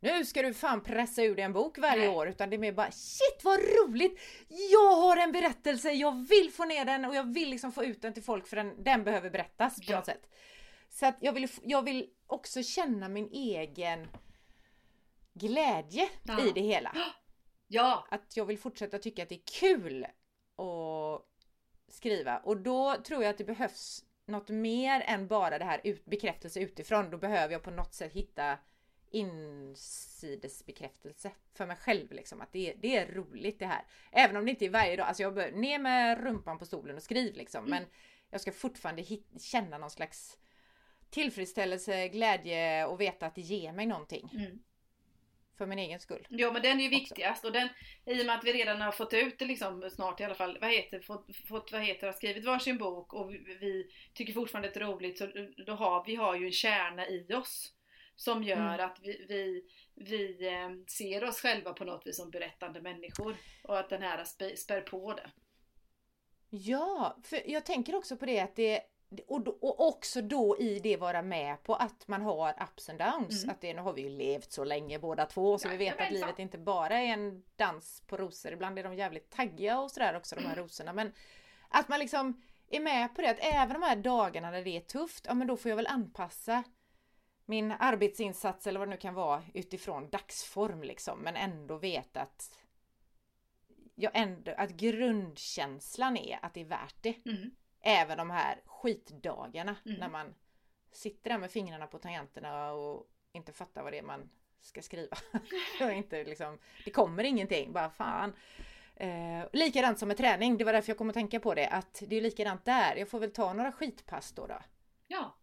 nu ska du fan pressa ur dig en bok varje Nej. år utan det är mer bara shit vad roligt! Jag har en berättelse, jag vill få ner den och jag vill liksom få ut den till folk för den, den behöver berättas på Ja. något sätt. Så att jag vill, jag vill också känna min egen glädje Ja. i det hela. Ja. Att jag vill fortsätta tycka att det är kul att skriva och då tror jag att det behövs något mer än bara det här ut, bekräftelse utifrån. Då behöver jag på något sätt hitta insidesbekräftelse för mig själv liksom att det är, det är roligt det här. Även om det inte är varje dag, alltså jag bör, ner med rumpan på stolen och skriv liksom men jag ska fortfarande hit, känna någon slags tillfredsställelse, glädje och veta att det ger mig någonting Mm. För min egen skull. Ja men den är ju viktigast och den i och med att vi redan har fått ut det liksom snart i alla fall, vad heter, fått, fått, vad heter, har skrivit varsin bok och vi, vi tycker fortfarande det är roligt så då har vi har ju en kärna i oss som gör Mm. att vi, vi, vi eh, ser oss själva på något vis som berättande människor och att den här spä, spär på det. Ja, för jag tänker också på det att det och, då, och också då i det vara med på att man har ups and downs. Mm. Att det, nu har vi ju levt så länge båda två så vi vet att livet inte bara är en dans på rosor. Ibland är de jävligt taggiga och sådär också de här rosorna. Men att man liksom är med på det att även de här dagarna när det är tufft, ja men då får jag väl anpassa min arbetsinsats eller vad det nu kan vara utifrån dagsform liksom. Men ändå veta att jag ändå, att grundkänslan är att det är värt det. Mm. Även de här skitdagarna Mm. när man sitter där med fingrarna på tangenterna och inte fattar vad det är man ska skriva. [laughs] inte liksom, det kommer ingenting, bara fan. Eh, likadant som med träning, det var därför jag kom att tänka på det, att det är likadant där. Jag får väl ta några skitpass då. då Ja,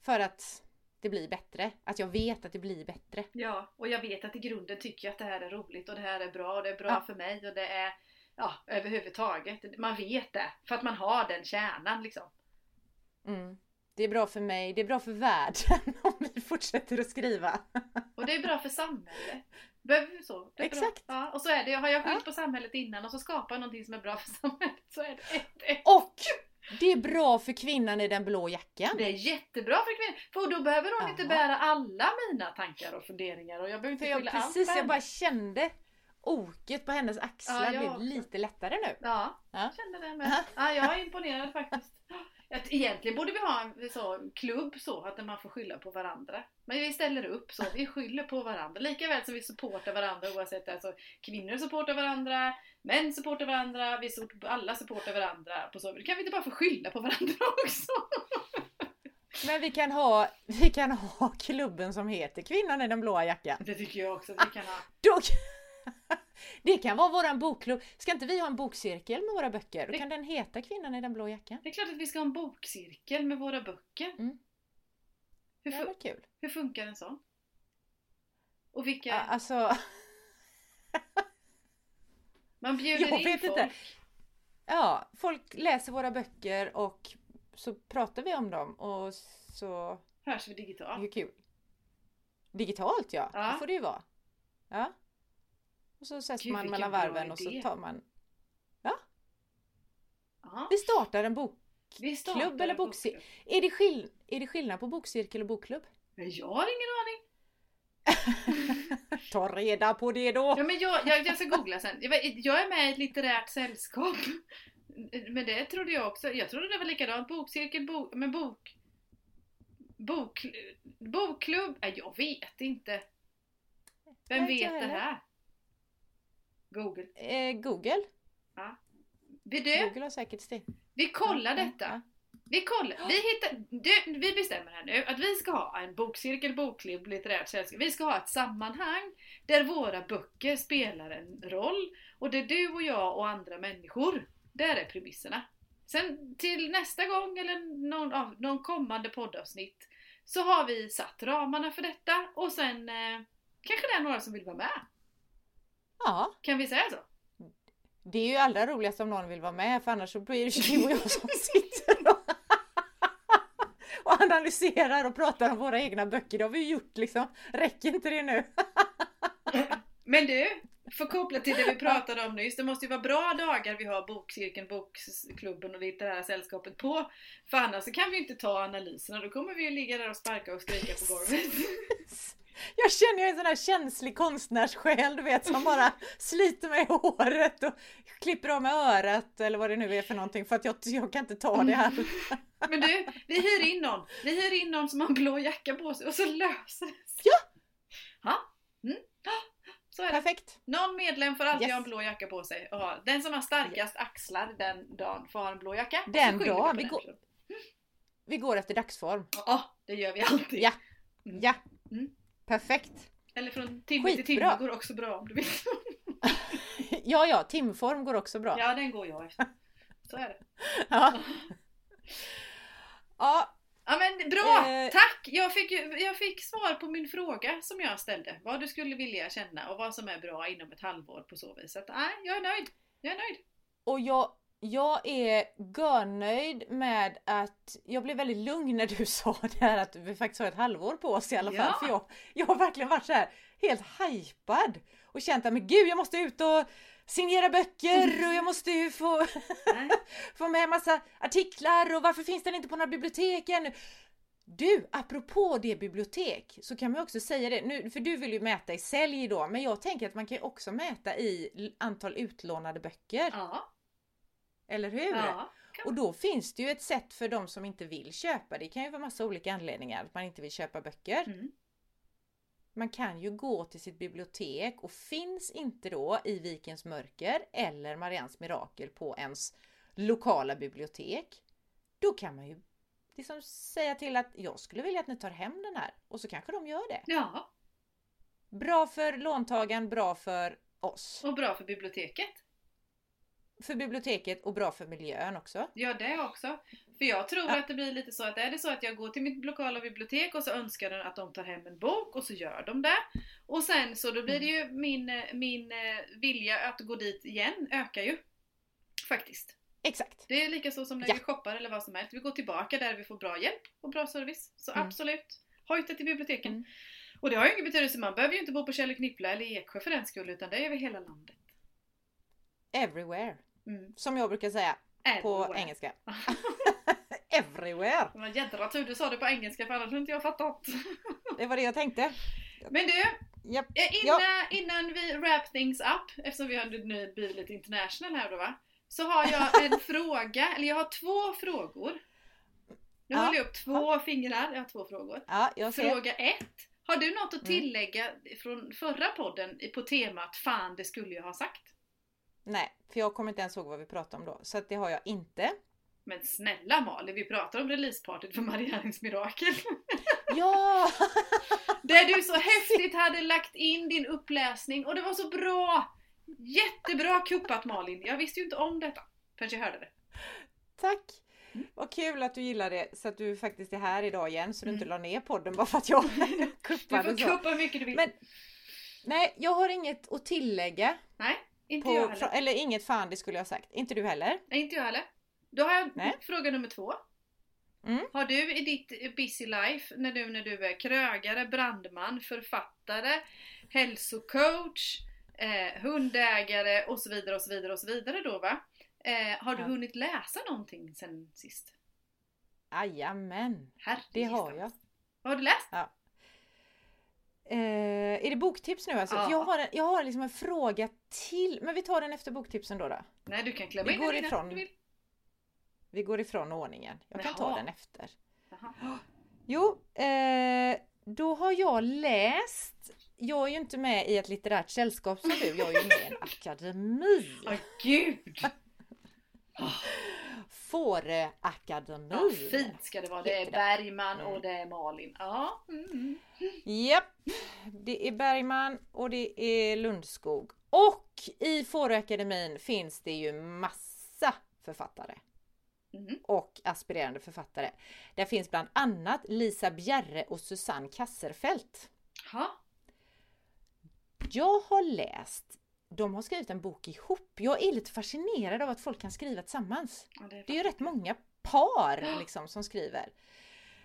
för att det blir bättre. Att jag vet att det blir bättre. ja, och jag vet att i grunden tycker jag att det här är roligt och det här är bra och det är bra Ja. för mig och det är ja, överhuvudtaget. Man vet det för att man har den kärnan liksom. Mm. Det är bra för mig, det är bra för världen [laughs] om vi fortsätter att skriva. Och det är bra för samhället. Behöver så? Exakt. Ja, och så är det. Har jag skyllt Ja. på samhället innan och så skapar jag någonting som är bra för samhället så är det ett, ett. Och det är bra för kvinnan i den blå jackan. Det är jättebra för kvinnor. För då behöver hon inte Ja. bära alla mina tankar och funderingar och jag behöver inte skylla allt precis, jag bara kände oket på hennes axlar Ja, blev också. lite lättare nu. Ja, Ja. kände det med. Ja, jag är imponerad faktiskt. Att egentligen borde vi ha en så, klubb så att man får skylla på varandra. Men vi ställer upp så, vi skyller på varandra. Likaväl som vi supportar varandra oavsett, alltså kvinnor supportar varandra, män supportar varandra, vi sort- alla supportar varandra. På så. Kan vi inte bara få skylla på varandra [laughs] också? Men vi kan ha, vi kan ha klubben som heter Kvinnan i den blåa jackan. Det tycker jag också att vi kan ha. Då, [laughs] det kan vara våran bokklubb. Ska inte vi ha en bokcirkel med våra böcker? Då Det- kan den heta Kvinnan i den blå jackan. Det är klart att vi ska ha en bokcirkel med våra böcker. Mm. Hur, fu- kul. hur funkar en sån? Och vilka... Alltså, [laughs] Man bjuder jag in folk. inte. ja, folk läser våra böcker och så pratar vi om dem och så Hörs vi digitalt. Hur kul? Digitalt ja, Ja. det får det ju vara. Ja. Och så ses Gud, man mellan varven och så tar man... Ja. Ja. Vi startar en bokklubb eller bokcirkel. Är det, skill- är det skillnad på bokcirkel och bokklubb? Men Jag har ingen aning. [laughs] Ta reda på det då! Ja, men jag, jag, jag ska googla sen. Jag, är med i ett litterärt sällskap. Men det trodde jag också. Jag trodde det var likadant. Bokcirkel, bok, men bok... Bok, bokklubb? Nej, jag vet inte. Vem vet det här? Google. Eh, Google. Vi, du, Google har säkert det. vi kollar Ja, detta. ja. Vi kollar. Vi, hittar, du, vi bestämmer här nu att vi ska ha en bokcirkel, bokklubb, litterärt sällskap. Vi ska ha ett sammanhang där våra böcker spelar en roll och det är du och jag och andra människor. Där är premisserna. Sen till nästa gång eller någon, av, någon kommande poddavsnitt så har vi satt ramarna för detta och sen eh, kanske det är några som vill vara med. Ja, Kan vi säga så? det är ju allra roligast om någon vill vara med för annars så blir det du och jag som [laughs] sitter och, [laughs] och analyserar och pratar om våra egna böcker. Det har vi ju gjort liksom. Räcker inte det nu? [laughs] Men du, för att koppla till det vi pratade om nyss, det måste ju vara bra dagar vi har bokcirkeln, bokklubben och det litterära sällskapet på. För annars så kan vi ju inte ta analyserna, då kommer vi ju ligga där och sparka och skrika på golvet. Jag känner jag är en sån här känslig konstnärssjäl du vet som bara sliter mig i håret och klipper av mig örat eller vad det nu är för någonting för att jag, jag kan inte ta det här. Men du, vi hyr in någon. Vi hyr in någon som har en blå jacka på sig och så löser det sig. Ja! Ja, mm. Så är det. Perfekt. Någon medlem får alltid Yes. ha en blå jacka på sig. Ha- den som har starkast axlar den dagen får ha en blå jacka. Den dagen, vi går- Vi går efter dagsform. Ja, det gör vi alltid. Ja. Ja. Mm. Perfekt. Eller från timme till timme Skitbra. går också bra om du vill. [laughs] Ja, ja, timform går också bra. Ja, den går jag efter. Så är det. [laughs] Ja. [laughs] Ja, Ja men bra! Eh. Tack! Jag fick, jag fick svar på min fråga som jag ställde. Vad du skulle vilja känna och vad som är bra inom ett halvår på så vis. Att, nej, jag är nöjd. Jag är nöjd. och jag, jag är görnöjd med att jag blev väldigt lugn när du [laughs] sa det här att vi faktiskt har ett halvår på oss i alla fall. Ja. För jag, jag har verkligen varit så här helt hypad och känt att men gud jag måste ut och signera böcker och jag måste ju få, [laughs] få med massa artiklar och varför finns den inte på några bibliotek ännu? Du, apropå det bibliotek så kan man också säga det nu, för du vill ju mäta i sälj då, men jag tänker att man kan också mäta i antal utlånade böcker. Ja. Eller hur? ja. Och då finns det ju ett sätt för de som inte vill köpa. Det kan ju vara massa olika anledningar att man inte vill köpa böcker. Mm. Man kan ju gå till sitt bibliotek och finns inte då i Vikens mörker eller Marians mirakel på ens lokala bibliotek. Då kan man ju liksom säga till att jag skulle vilja att ni tar hem den här och så kanske de gör det. ja. Bra för låntagaren, bra för oss. Och bra för biblioteket. För biblioteket och bra för miljön också. Ja, det också. För jag tror Ja. att det blir lite så att är det så att jag går till mitt lokala bibliotek och så önskar den att de tar hem en bok och så gör de det. Och sen så då blir det ju min, eh, min eh, vilja att gå dit igen ökar ju. Faktiskt. Exakt. Det är lika så som när Ja. vi shoppar eller vad som helst. Vi går tillbaka där vi får bra hjälp och bra service. Så Mm. absolut, hojta till biblioteken. Mm. Och det har ju ingen betydelse, man behöver ju inte bo på Kjell och Knippla eller Eksjö för den skull, utan det är över hela landet. Everywhere. Mm. Som jag brukar säga på [laughs] [laughs] Everywhere. engelska. Everywhere. Var jädra tur du sa det på engelska för annars hade inte jag fattat. [laughs] Det var det jag tänkte. Men du, Japp. eh, innan, innan vi wrap things up, eftersom vi har nu blivit lite international här då va. Så har jag en fråga, eller jag har två frågor. Nu Ja. håller jag upp två fingrar, jag har två frågor. Ja. Fråga ett. Har du något att Mm. tillägga från förra podden på temat Fan det skulle jag ha sagt? Nej, för jag kommer inte ens ihåg vad vi pratade om då. Så det har jag inte. Men snälla Malin, vi pratar om releasepartyt för Mariannings mirakel. [laughs] Ja! [laughs] Där du så häftigt hade lagt in din uppläsning och det var så bra! Jättebra kuppat Malin! Jag visste ju inte om detta förrän jag hörde det. Tack! Vad kul att du gillar det så att du faktiskt är här idag igen så du Mm. inte la ner podden bara för att jag [laughs] Du kuppade får så. kuppa hur mycket du vill. Men Nej, jag har inget att tillägga. Nej, inte På, jag heller. eller inget fan det skulle jag sagt. Inte du heller? Nej, inte jag heller. Då har jag Nej. fråga nummer två. Mm. Har du i ditt busy life, när du, när du är krögare, brandman, författare, hälsocoach, eh, hundägare och så vidare och så vidare och så vidare då va? Eh, har du Ja. hunnit läsa någonting sen sist? Jajamän, det har jag. Vad har du läst? Eh, är det boktips nu alltså? Ja. Jag, har en, jag har liksom en fråga till, men vi tar den efter boktipsen då. då. Nej, du kan klämma Vi in går den ifrån. du vill. Vi går ifrån ordningen. Jag kan ta Jaha. den efter. Jaha. Jo, eh, då har jag läst. Jag är ju inte med i ett litterärt sällskap som du, jag är ju med i en [laughs] akademi. Åh gud! [laughs] Fåröakademin. Ja, fint ska det vara. Det är. Bergman Mm. och det är Malin. Ja. Mm. mm. Japp, det är Bergman och det är Lundskog. Och i Fåröakademin finns det ju massa författare Mm. och aspirerande författare. Där finns bland annat Lisa Bjerre och Susanne Kasserfelt. Ha. Jag har läst, de har skrivit en bok ihop. Jag är lite fascinerad av att folk kan skriva tillsammans. Ja, det är Det är ju rätt många par liksom som skriver.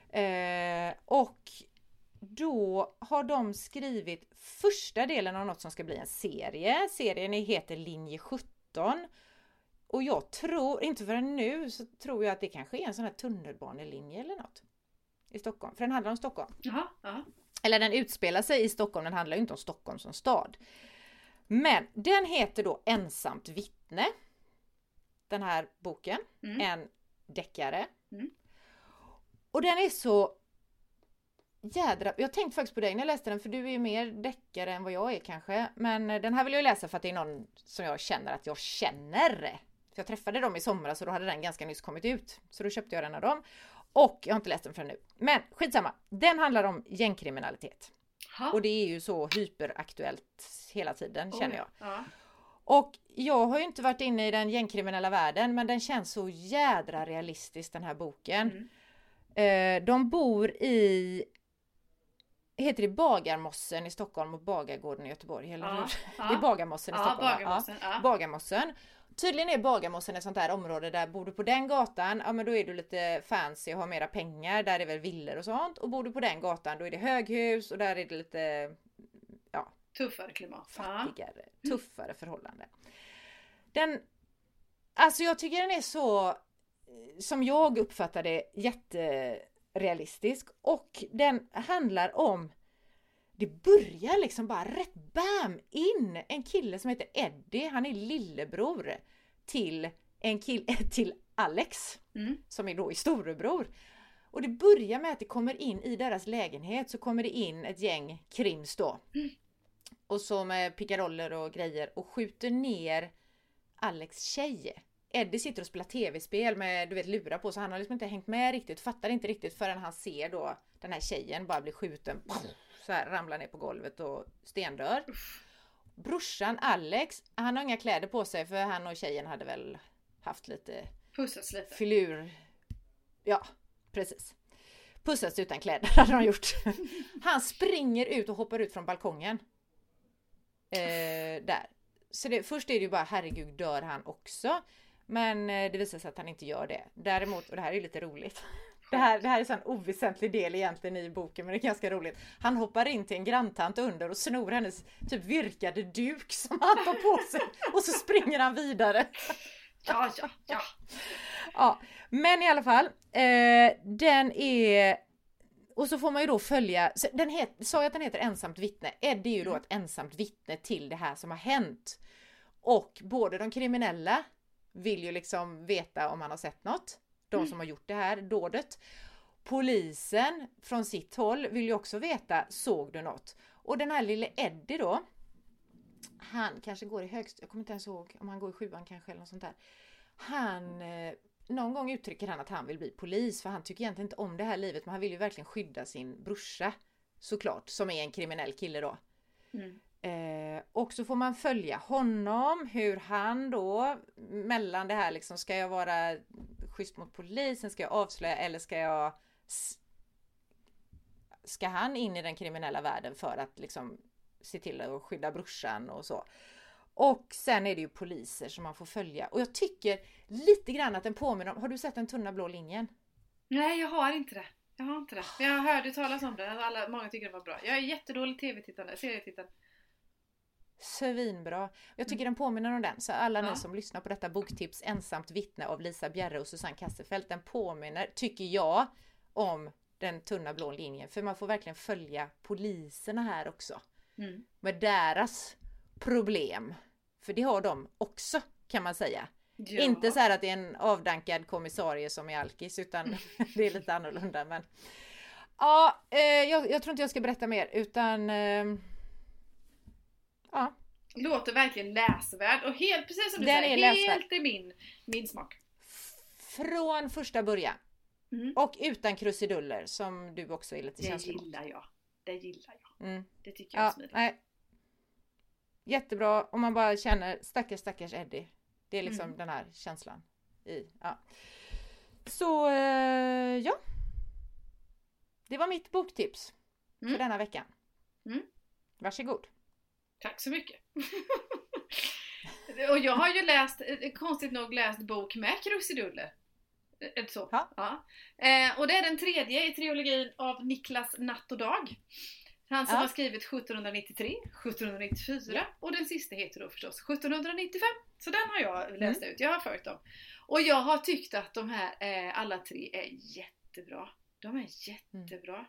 Eh, och då har de skrivit första delen av något som ska bli en serie. Serien heter Linje 17. Och jag tror, inte förrän nu, så tror jag att det kanske är en sån här tunnelbanelinje eller något. I Stockholm, för den handlar om Stockholm. Jaha, jaha. Eller den utspelar sig i Stockholm, den handlar ju inte om Stockholm som stad. Men den heter då Ensamt vittne. Den här boken. Mm. En deckare. Mm. Och den är så jädra... Jag tänkte faktiskt på dig när jag läste den för du är ju mer deckare än vad jag är kanske. Men den här vill jag läsa för att det är någon som jag känner att jag känner. För jag träffade dem i somras och då hade den ganska nyss kommit ut. Så då köpte jag den av dem. Och jag har inte läst den förrän nu. Men skitsamma. Den handlar om gängkriminalitet. Ha. Och det är ju så hyperaktuellt hela tiden känner jag. Ja. Och jag har ju inte varit inne i den gängkriminella världen men den känns så jädra realistisk den här boken. Mm. Eh, de bor i Heter det Bagarmossen i Stockholm och Bagargården i Göteborg? Eller Ja, ja. Det är Bagarmossen i Stockholm. Bagarmossen. Bagarmossen. Tydligen är Bagarmossen ett sånt där område där bor du på den gatan, ja men då är du lite fancy och har mera pengar, där är väl villor och sånt. Och bor du på den gatan då är det höghus och där är det lite Tuffare klimat. Ja. fattigare, tuffare förhållanden. Den, alltså jag tycker den är så, som jag uppfattar det, jätterealistisk. Och den handlar om, det börjar liksom bara rätt bam in! En kille som heter Eddie, han är lillebror till en kille, [laughs] till Alex Mm. som är då i storebror. Och det börjar med att det kommer in i deras lägenhet så kommer det in ett gäng krims då. Och så med pickadoller och grejer och skjuter ner Alex tjej. Eddie sitter och spelar tv-spel med du vet lurar på så han har liksom inte hängt med riktigt, fattar inte riktigt förrän han ser då den här tjejen bara bli skjuten. Så här ramlar ner på golvet och stendör. Brorsan Alex, han har inga kläder på sig för han och tjejen hade väl haft lite Pussas lite. filur. Ja, precis. Pussats utan kläder [laughs] hade de gjort. Han springer ut och hoppar ut från balkongen. Eh, där. Så det, först är det ju bara herregud dör han också. Men eh, det visar sig att han inte gör det. Däremot, och det här är ju lite roligt. Det här, det här är en oväsentlig del egentligen i boken men det är ganska roligt. Han hoppar in till en granntant under och snor hennes typ virkade duk som han tar på sig och så springer han vidare. Ja, ja, ja. Ja, men i alla fall. Eh, den är... Och så får man ju då följa, den het, sa jag att den heter ensamt vittne? Eddie är ju då ett ensamt vittne till det här som har hänt. Och både de kriminella vill ju liksom veta om han har sett något. De som har gjort det här dådet. Polisen från sitt håll vill ju också veta, såg du något? Och den här lille Eddie då, han kanske går i högst, jag kommer inte ens ihåg om han går i sjuan kanske eller något sånt där. Han, eh, någon gång uttrycker han att han vill bli polis för han tycker egentligen inte om det här livet men han vill ju verkligen skydda sin brorsa. Såklart, som är en kriminell kille då. Mm. Eh, och så får man följa honom, hur han då mellan det här liksom, ska jag vara schysst mot polisen, ska jag avslöja eller ska jag Ska han in i den kriminella världen för att liksom se till att skydda brorsan och så. Och sen är det ju poliser som man får följa och jag tycker lite grann att den påminner om, har du sett den tunna blå linjen? Nej, jag har inte det. Jag har inte det. Men jag hörde talas om det. Alla, många tycker det var bra. Jag är jättedålig tv-tittande, serietittare. Svinbra. Jag tycker den påminner om den, så alla Ja. ni som lyssnar på detta boktips Ensamt vittne av Lisa Bjerre och Susanne Kasselfelt, den påminner, tycker jag, om den tunna blå linjen. För man får verkligen följa poliserna här också. Mm. Med deras problem. För det har de också, kan man säga. Ja. Inte så här att det är en avdankad kommissarie som är alkis, utan [laughs] det är lite annorlunda. Men... Ja, eh, jag, jag tror inte jag ska berätta mer, utan... Eh, ja, Låter verkligen läsvärd och helt precis som du Den säger, är helt i min, min smak. från första början. Mm. Och utan krusiduller, som du också är lite Det känslig mot. gillar jag. Det gillar jag. Mm. Det tycker jag är Ja, smidigt. nej. Jättebra om man bara känner stackars stackars Eddie. Det är liksom Mm. den här känslan. I, ja. Så eh, ja. Det var mitt boktips för Mm. denna veckan. Mm. Varsågod. Tack så mycket. [laughs] och jag har ju läst, eh, konstigt nog läst bok med krusiduller. Eh, Så. Ja. Eh, och det är den tredje i trilogin av Niklas Natt och Dag. Han som Ja. har skrivit 1793, 1794 Ja. och den sista heter då förstås 1795. Så den har jag Mm. läst ut, jag har följt dem. Och jag har tyckt att de här eh, alla tre är jättebra. De är jättebra.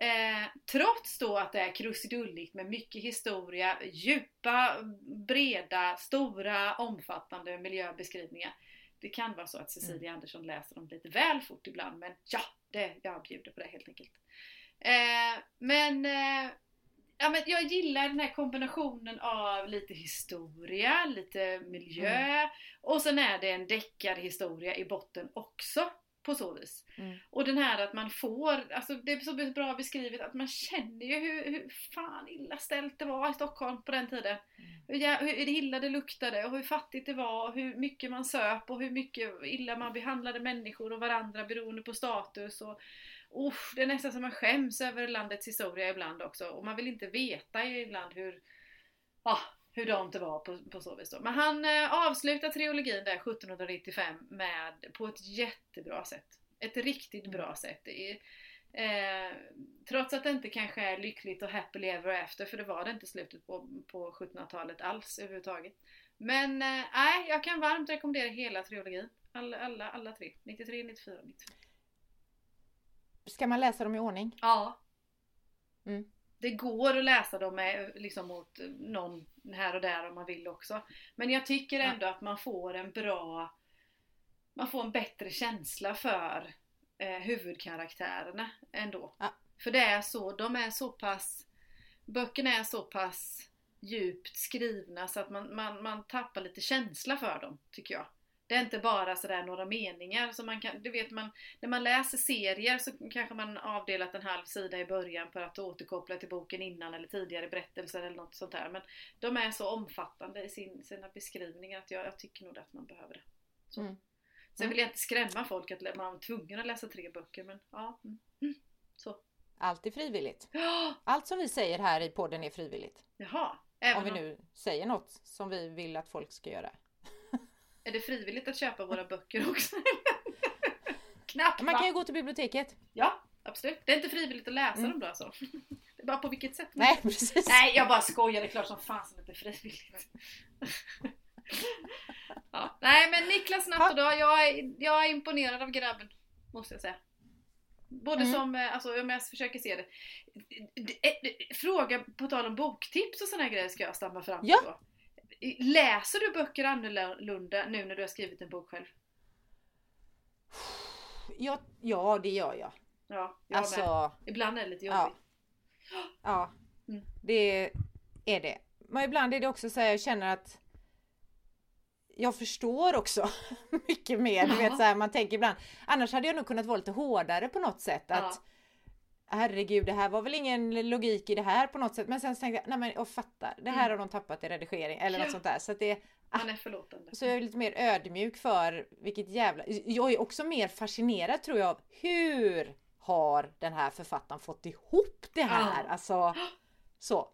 Eh, trots då att det är krusidulligt med mycket historia, djupa, breda, stora, omfattande miljöbeskrivningar. Det kan vara så att Cecilia Andersson läser dem lite väl fort ibland, men ja, det, jag bjuder på det helt enkelt. Eh, men, eh, ja, men jag gillar den här kombinationen av lite historia, lite miljö och sen är det en deckarhistoria i botten också på så vis. Mm. Och den här att man får, alltså det är så bra beskrivet att man känner ju hur, hur fan illa ställt det var i Stockholm på den tiden. Hur, jä- hur illa det luktade och hur fattigt det var och hur mycket man söp och hur mycket illa man behandlade människor och varandra beroende på status. Och, usch, det är nästan som man skäms över landets historia ibland också och man vill inte veta ibland hur, ja, hur de det var på, på så vis då. Men han eh, avslutar trilogin där 1795 med, på ett jättebra sätt. Ett riktigt bra sätt. Är, Eh, trots att det inte kanske är lyckligt och happily ever after, för det var det inte i slutet på, på 1700-talet alls överhuvudtaget. Men eh, nej, jag kan varmt rekommendera hela trilogin. Alla, alla, alla tre. 93, 94, 95. Ska man läsa dem i ordning? Ja. Mm. Det går att läsa dem med, liksom mot någon här och där om man vill också. Men jag tycker ändå att man får en bra man får en bättre känsla för eh, huvudkaraktärerna ändå. Ja. För det är så, de är så pass Böckerna är så pass djupt skrivna så att man, man, man tappar lite känsla för dem, tycker jag. Det är inte bara sådär några meningar som man kan, du vet man, när man läser serier så kanske man avdelat en halv sida i början för att återkoppla till boken innan eller tidigare berättelser eller något sånt där. Men de är så omfattande i sin, sina beskrivningar att jag, jag tycker nog att man behöver det. Så. Mm. Sen vill jag inte skrämma folk att man är tvungen att läsa tre böcker men ja. Mm. Mm. Så. Allt är frivilligt. [gasps] Allt som vi säger här i podden är frivilligt. Jaha. Även Om vi nu säger något som vi vill att folk ska göra. Är det frivilligt att köpa våra böcker också? [laughs] Knappt Man kan ju gå till biblioteket. Ja, absolut. Det är inte frivilligt att läsa Mm. dem då alltså. [laughs] Det är bara på vilket sätt. Nej, precis. Nej, jag bara skojar. Det är klart som fan som inte är frivilligt. [laughs] ja. Nej, men Niklas Natt och Dag, jag är, jag är imponerad av grabben. Måste jag säga. Både Mm. som, eh, alltså om jag försöker se det. Fråga på tal om boktips och här grejer ska jag stamma fram till Ja. då. Läser du böcker annorlunda nu när du har skrivit en bok själv? Ja, ja, det gör jag. Ja, jag med. Alltså, Ibland är det lite Ja. jobbigt. ja. Mm. Det är det. Men ibland är det också så här, jag känner att jag förstår också [laughs] mycket mer. Du Ja. vet så här, man tänker ibland. Annars hade jag nog kunnat vara lite hårdare på något sätt. Att herregud, det här var väl ingen logik i det här på något sätt. Men sen så tänkte jag, nej men jag fattar. Det här Mm. har de tappat i redigering eller Ja. något sånt där. Så att det, Man är förlåtande. så jag är lite mer ödmjuk för vilket jävla... Jag är också mer fascinerad tror jag av hur har den här författaren fått ihop det här? Ja. Alltså, så.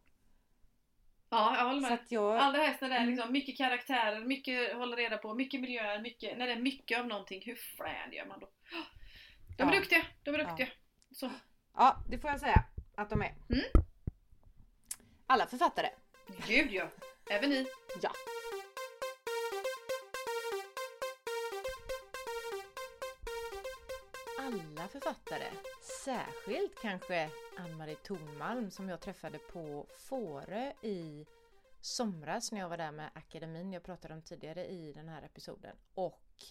Ja, jag håller med. jag... Allra helst när det är Mm. liksom mycket karaktärer, mycket hålla reda på, mycket miljöer, mycket, när det är mycket av någonting, hur fan gör man då? De är Ja. duktiga, de är duktiga. Så. Ja, det får jag säga att de är. Mm. Alla författare Gud ja! Även ni. Ja. Alla författare, särskilt kanske Ann-Marie Thornmalm som jag träffade på Fårö i somras när jag var där med akademin jag pratade om tidigare i den här episoden. Och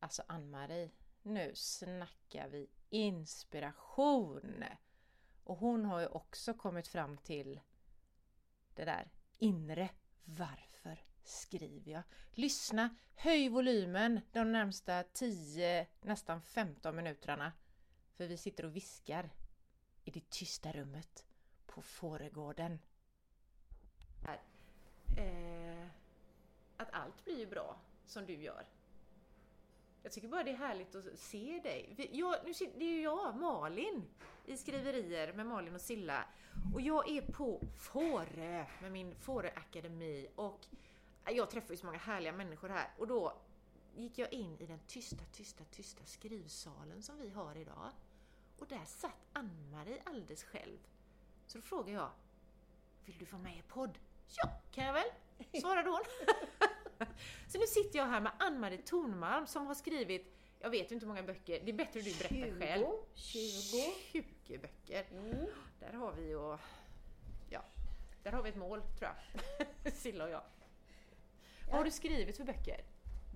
alltså Ann-Marie, nu snackar vi inspiration! Och hon har ju också kommit fram till det där inre varför skriver jag? Lyssna, höj volymen de närmsta 10, nästan 15 minuterna. För vi sitter och viskar i det tysta rummet på Fårögården. Eh, att allt blir ju bra som du gör. Jag tycker bara det är härligt att se dig. Jag, nu, det är ju jag, Malin, i skriverier med Malin och Silla. Och jag är på Fårö med min Fårö Akademi och jag träffar ju så många härliga människor här och då gick jag in i den tysta, tysta, tysta skrivsalen som vi har idag. Och där satt Ann-Marie alldeles själv. Så då frågade jag, vill du vara med i podd? Ja, kan jag väl? [laughs] Svarade hon. [laughs] Så nu sitter jag här med Ann-Marie Thornmalm som har skrivit, jag vet inte hur många böcker, det är bättre att du berättar 20, själv. 20. 20 böcker. Mm. Där har vi ju, ja, där har vi ett mål tror jag. [laughs] Silla och jag. Vad har du skrivit för böcker?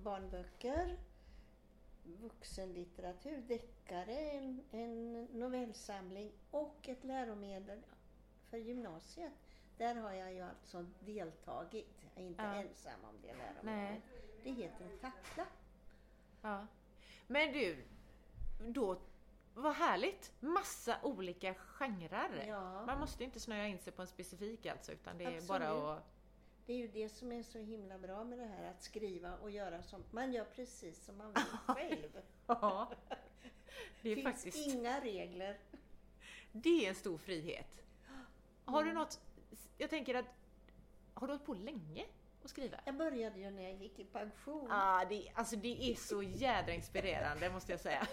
Barnböcker, vuxenlitteratur, deckare, en, en novellsamling och ett läromedel för gymnasiet. Där har jag ju alltså deltagit. Jag är inte Ja. ensam om det läromedlet. Det heter Tackla. Ja. Men du, då, vad härligt! Massa olika genrer. Ja. Man måste inte snöa in sig på en specifik alltså, utan det är Absolut. bara att... Det är ju det som är så himla bra med det här att skriva och göra som man gör precis som man vill [laughs] själv. Ja. Det är finns faktiskt... inga regler. Det är en stor frihet. Har du något... Jag tänker att... Har du hållit på länge att skriva? Jag började ju när jag gick i pension. Ah, det, alltså det är så jädra inspirerande måste jag säga.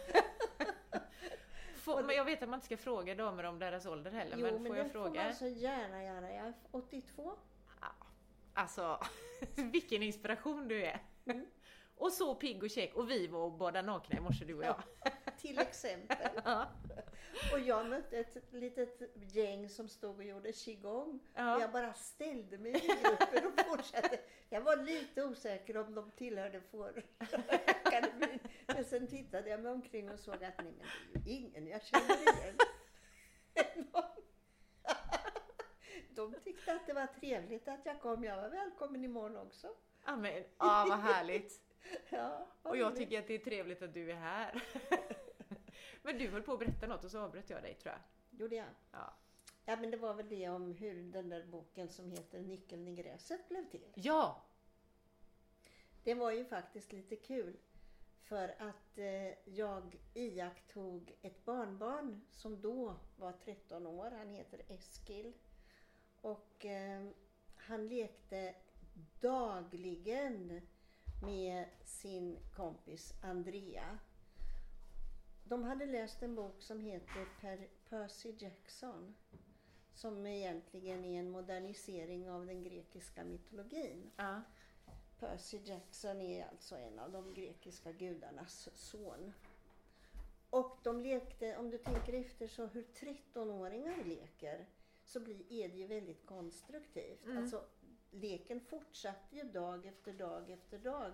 [laughs] Får, men jag vet att man inte ska fråga damer om deras ålder heller, jo, men men får det jag får fråga? man så gärna göra. Jag är 82. Ja, Alltså, [laughs] vilken inspiration du är! Mm. Och så pigg och käck och vi var badade nakna i morse du och jag. Till exempel. [laughs] Ja. Och jag mötte ett litet gäng som stod och gjorde qigong. Ja. Och jag bara ställde mig i gruppen och fortsatte. Jag var lite osäker om de tillhörde fårakademin. [laughs] Men sen tittade jag mig omkring och såg att nej men det är ju ingen jag känner igen. [laughs] De tyckte att det var trevligt att jag kom. Jag var välkommen imorgon också. Ja, men, ah, vad härligt! [laughs] Ja, Och jag tycker att det är trevligt att du är här. [laughs] Men du höll på att berätta något och så avbröt jag dig tror jag. Gjorde jag? Ja, Ja, men det var väl det om hur den där boken som heter Nyckeln i gräset blev till. ja. Det var ju faktiskt lite kul. För att eh, jag iakttog ett barnbarn som då var 13 år. Han heter Eskil. Och eh, han lekte dagligen med sin kompis Andrea. De hade läst en bok som heter per Percy Jackson. Som egentligen är en modernisering av den grekiska mytologin. ja. Percy Jackson är alltså en av de grekiska gudarnas son. Och de lekte, om du tänker efter så hur 13-åringar leker, så blir, är det ju väldigt konstruktivt. Alltså, leken fortsatte ju dag efter dag efter dag.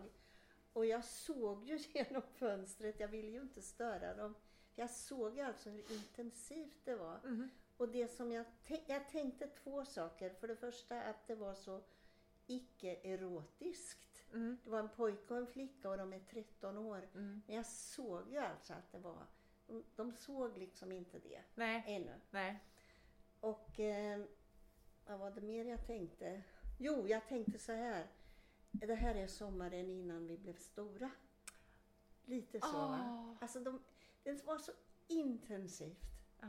Och jag såg ju [laughs] genom fönstret, jag ville ju inte störa dem. Jag såg alltså hur intensivt det var. Och det som jag, jag tänkte två saker. För det första att det var så icke-erotiskt. Det var en pojke och en flicka och de är 13 år. Men jag såg ju alltså att det var, de, de såg liksom inte det Nej, ännu. nej. Och eh, vad var det mer jag tänkte? Jo, jag tänkte så här. Det här är sommaren innan vi blev stora. Lite så? Ah. Alltså de, det var så intensivt. Ja.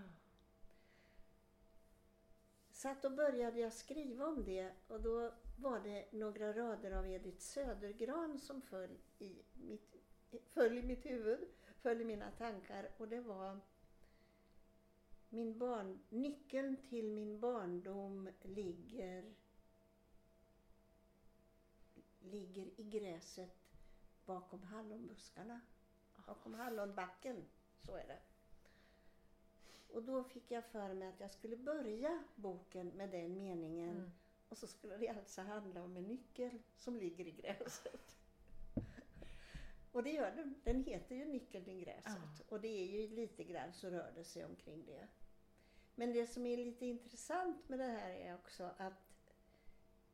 Så att då började jag skriva om det och då var det några rader av Edith Södergran som föll i mitt, föll i mitt huvud, föll i mina tankar och det var min barn, Nyckeln till min barndom ligger ligger i gräset bakom hallonbuskarna. Bakom hallonbacken, så är det. Och då fick jag för mig att jag skulle börja boken med den meningen. Mm. Och så skulle det alltså handla om en nyckel som ligger i gräset. Och det gör den. Den heter ju Nyckeln i gräset. Ja. Och det är ju lite grann så rör det sig omkring det. Men det som är lite intressant med det här är också att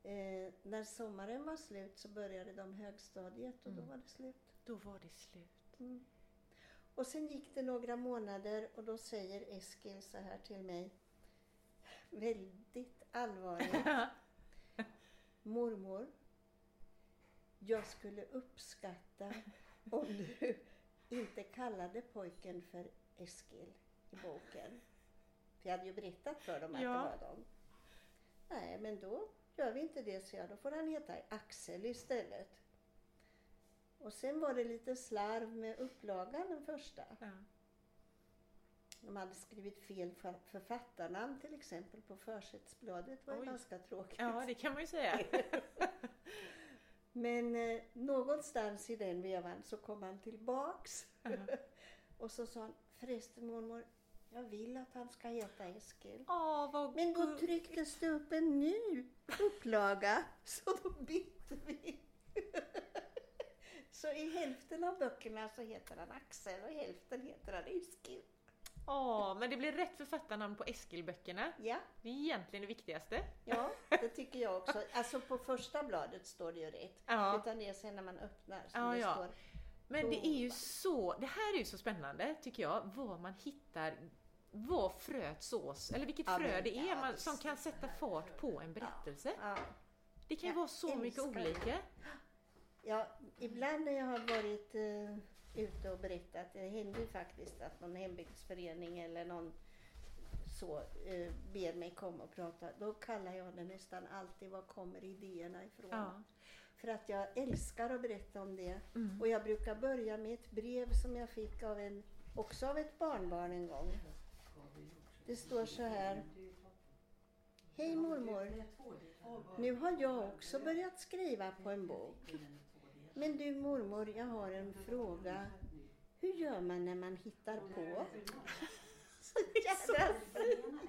eh, när sommaren var slut så började de högstadiet och då Mm. var det slut. Då var det slut. Mm. Och sen gick det några månader och då säger Eskil så här till mig. Väldigt allvarligt. [laughs] Mormor, jag skulle uppskatta om du inte kallade pojken för Eskil i boken. För jag hade ju berättat för dem att Ja. det var dem. Nej, men då gör vi inte det, så jag. Då får han heta Axel istället. Och sen var det lite slarv med upplagan den första. Ja. De hade skrivit fel för- författarnamn till exempel på försättsbladet. Det var Oj. ganska tråkigt. ja, det kan man ju säga. [laughs] Men eh, någonstans i den vevan så kom han tillbaks. Ja. [laughs] och så sa han, förresten mormor, jag vill att han ska heta Eskil. Åh, vad Men då trycktes det upp en ny upplaga, [laughs] så då bytte vi. [laughs] så i hälften av böckerna så heter han Axel och i hälften heter han Eskil. Åh, men det blir rätt författarnamn på Eskilböckerna. Ja, Det är egentligen det viktigaste. ja, det tycker jag också. Alltså på första bladet står det ju rätt. Ja. Utan det är sen när man öppnar som Ja, det ja. står. Men det är ju så, det här är ju så spännande tycker jag, vad man hittar, vad fröet sås, eller vilket Ja, frö det är ja, man, som kan sätta fart på en berättelse. Ja. Det kan ju Jag vara så mycket olika. Ja, ibland när jag har varit eh, ute och berättat, det händer ju faktiskt att någon hembygdsförening eller någon så eh, ber mig komma och prata, då kallar jag det nästan alltid var kommer idéerna ifrån. Ja. För att jag älskar att berätta om det. Mm. Och jag brukar börja med ett brev som jag fick av en, också av ett barnbarn en gång. Det står så här. Hej mormor. Nu har jag också börjat skriva på en bok. Men du mormor, jag har en fråga. Hur gör man när man hittar på? [laughs] Så jävla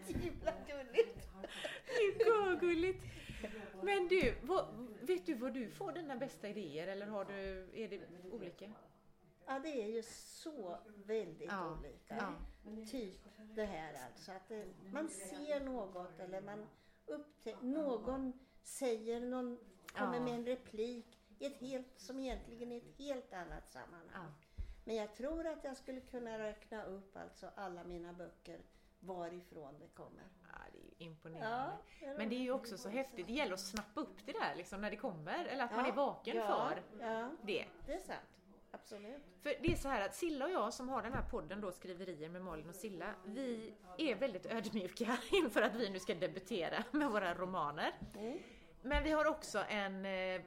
himla gulligt. Det är gulligt. Men du, vad, vet du var du får dina bästa idéer eller har du, är det olika? Ja, det är ju så väldigt Ja, olika. ja. Typ det här alltså, att det, man ser något eller man upptäcker, någon säger, någon kommer med en replik ett helt, som egentligen är ett helt annat sammanhang. Men jag tror att jag skulle kunna räkna upp alltså alla mina böcker varifrån det kommer. Ja, det är ju imponerande. Ja, Men det är ju också så häftigt, det gäller att snappa upp det där liksom när det kommer, eller att man Ja, är vaken för det. det är sant. Absolut. För det är så här att Silla och jag som har den här podden då, Skriverier med Malin och Silla, vi är väldigt ödmjuka [laughs] inför att vi nu ska debutera med våra romaner. Mm. Men vi har också en, eh,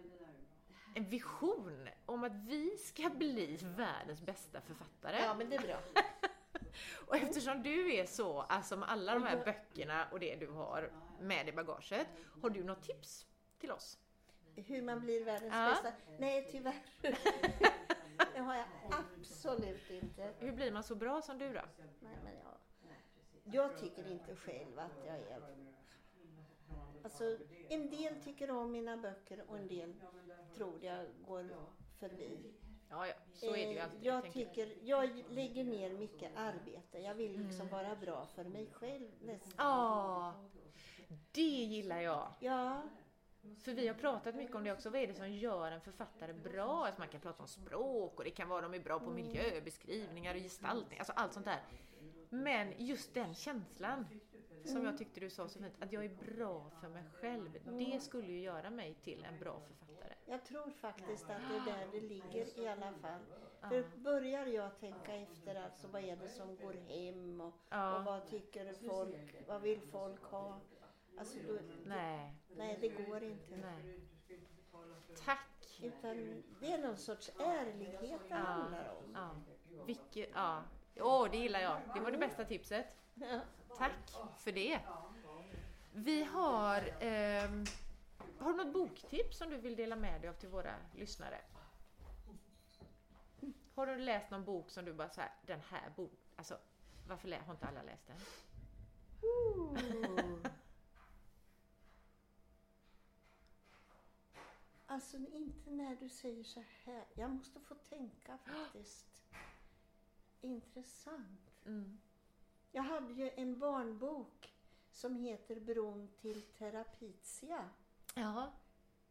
en vision om att vi ska bli världens bästa författare. Ja, men det är bra. [laughs] Och eftersom du är så, alltså med alla de här Ja. böckerna och det du har med i bagaget, har du något tips till oss? Hur man blir världens Ja. bästa? Nej, tyvärr. [laughs] det har jag absolut inte. Hur blir man så bra som du då? Nej, men jag, jag tycker inte själv att jag är... Alltså, en del tycker om mina böcker och en del tror jag går förbi. Ja, ja, så är det ju Eh, alltid. Jag tycker, jag lägger ner mycket arbete. Jag vill Mm. liksom vara bra för mig själv nästan. Ja, det gillar jag. Ja, För vi har pratat mycket om det också. Vad är det som gör en författare bra? Alltså man kan prata om språk och det kan vara de är bra på miljöbeskrivningar och gestaltning, alltså allt sånt där. Men just den känslan som jag tyckte du sa så fint, att jag är bra för mig själv. Det skulle ju göra mig till en bra författare. jag tror faktiskt att det är där det ligger i alla fall. För börjar jag tänka efter alltså vad är det som går hem och, och vad tycker folk, vad vill folk ha? Alltså då, Nej, nej det går inte. nej. Tack! Utan det är någon sorts ärlighet det handlar om. Ja. Vilket, ja. Åh, det gillar jag. Det var det bästa tipset. Ja. Tack för det. Vi har ehm, Har du något boktips som du vill dela med dig av till våra lyssnare? Har du läst någon bok som du bara så här, den här boken, alltså varför lä- har inte alla läst den? Alltså inte när du säger så här. Jag måste få tänka [gasps] faktiskt. Intressant. Mm. Jag hade ju en barnbok som heter Bron till Terapizia. Ja.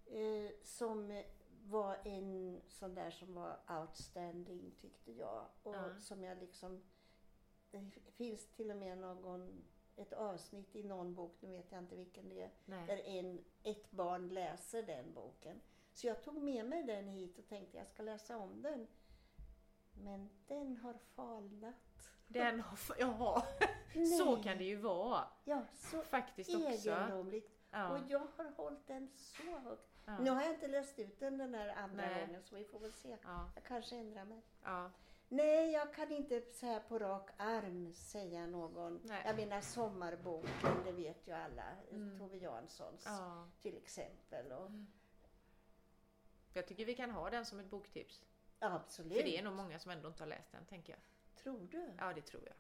Eh, som var en sån där som var outstanding tyckte jag. Och Ja. som jag liksom... Det finns till och med någon, ett avsnitt i någon bok, nu vet jag inte vilken det är, Nej. där en, ett barn läser den boken. Så jag tog med mig den hit och tänkte jag ska läsa om den. Men den har falnat. Den har, jaha, så kan det ju vara. Ja, så Faktiskt också. egendomligt. Ja. Och jag har hållit den så högt. Ja. Nu har jag inte läst ut den den här andra Nej. gången så vi får väl se. Ja. Jag kanske ändrar mig. Ja. Nej, jag kan inte så här på rak arm säga någon. Nej. Jag menar Sommarboken, det vet ju alla. Mm. Tove Janssons ja. till exempel. Och, Jag tycker vi kan ha den som ett boktips. Absolut. För det är nog många som ändå inte har läst den, tänker jag. Tror du? Ja, det tror jag.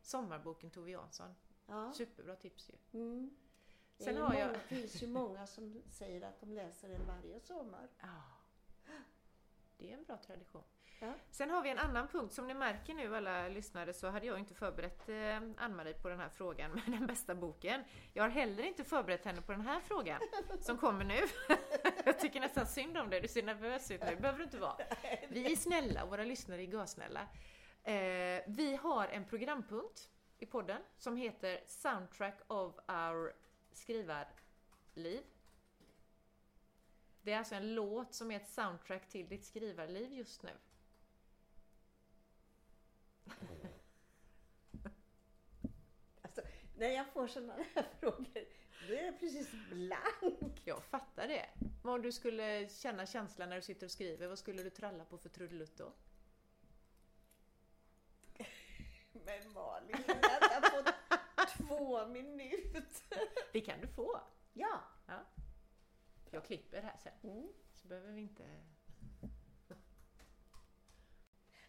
Sommarboken Tove Jansson. Ja. Superbra tips ju. Mm. Sen har många, jag- Det finns ju många som säger att de läser den varje sommar. Ja. Det är en bra tradition. Ja. Sen har vi en annan punkt. Som ni märker nu alla lyssnare så hade jag inte förberett eh, Ann-Marie på den här frågan med [laughs] den bästa boken. Jag har heller inte förberett henne på den här frågan som kommer nu. [laughs] jag tycker nästan synd om dig, du ser nervös ut nu. Det behöver du inte vara. Vi är snälla och våra lyssnare är görsnälla. Eh, vi har en programpunkt i podden som heter Soundtrack of our skrivarliv. Det är alltså en låt som är ett soundtrack till ditt skrivarliv just nu. Alltså, när jag får sådana här [laughs] frågor, då är det precis blank. Jag fattar det. Men om du skulle känna känslan när du sitter och skriver, vad skulle du tralla på för trudelutt då? [laughs] Men Malin, jag på två minuter. [laughs] Det kan du få. Ja. Ja. Jag klipper här sen, Mm. så behöver vi inte...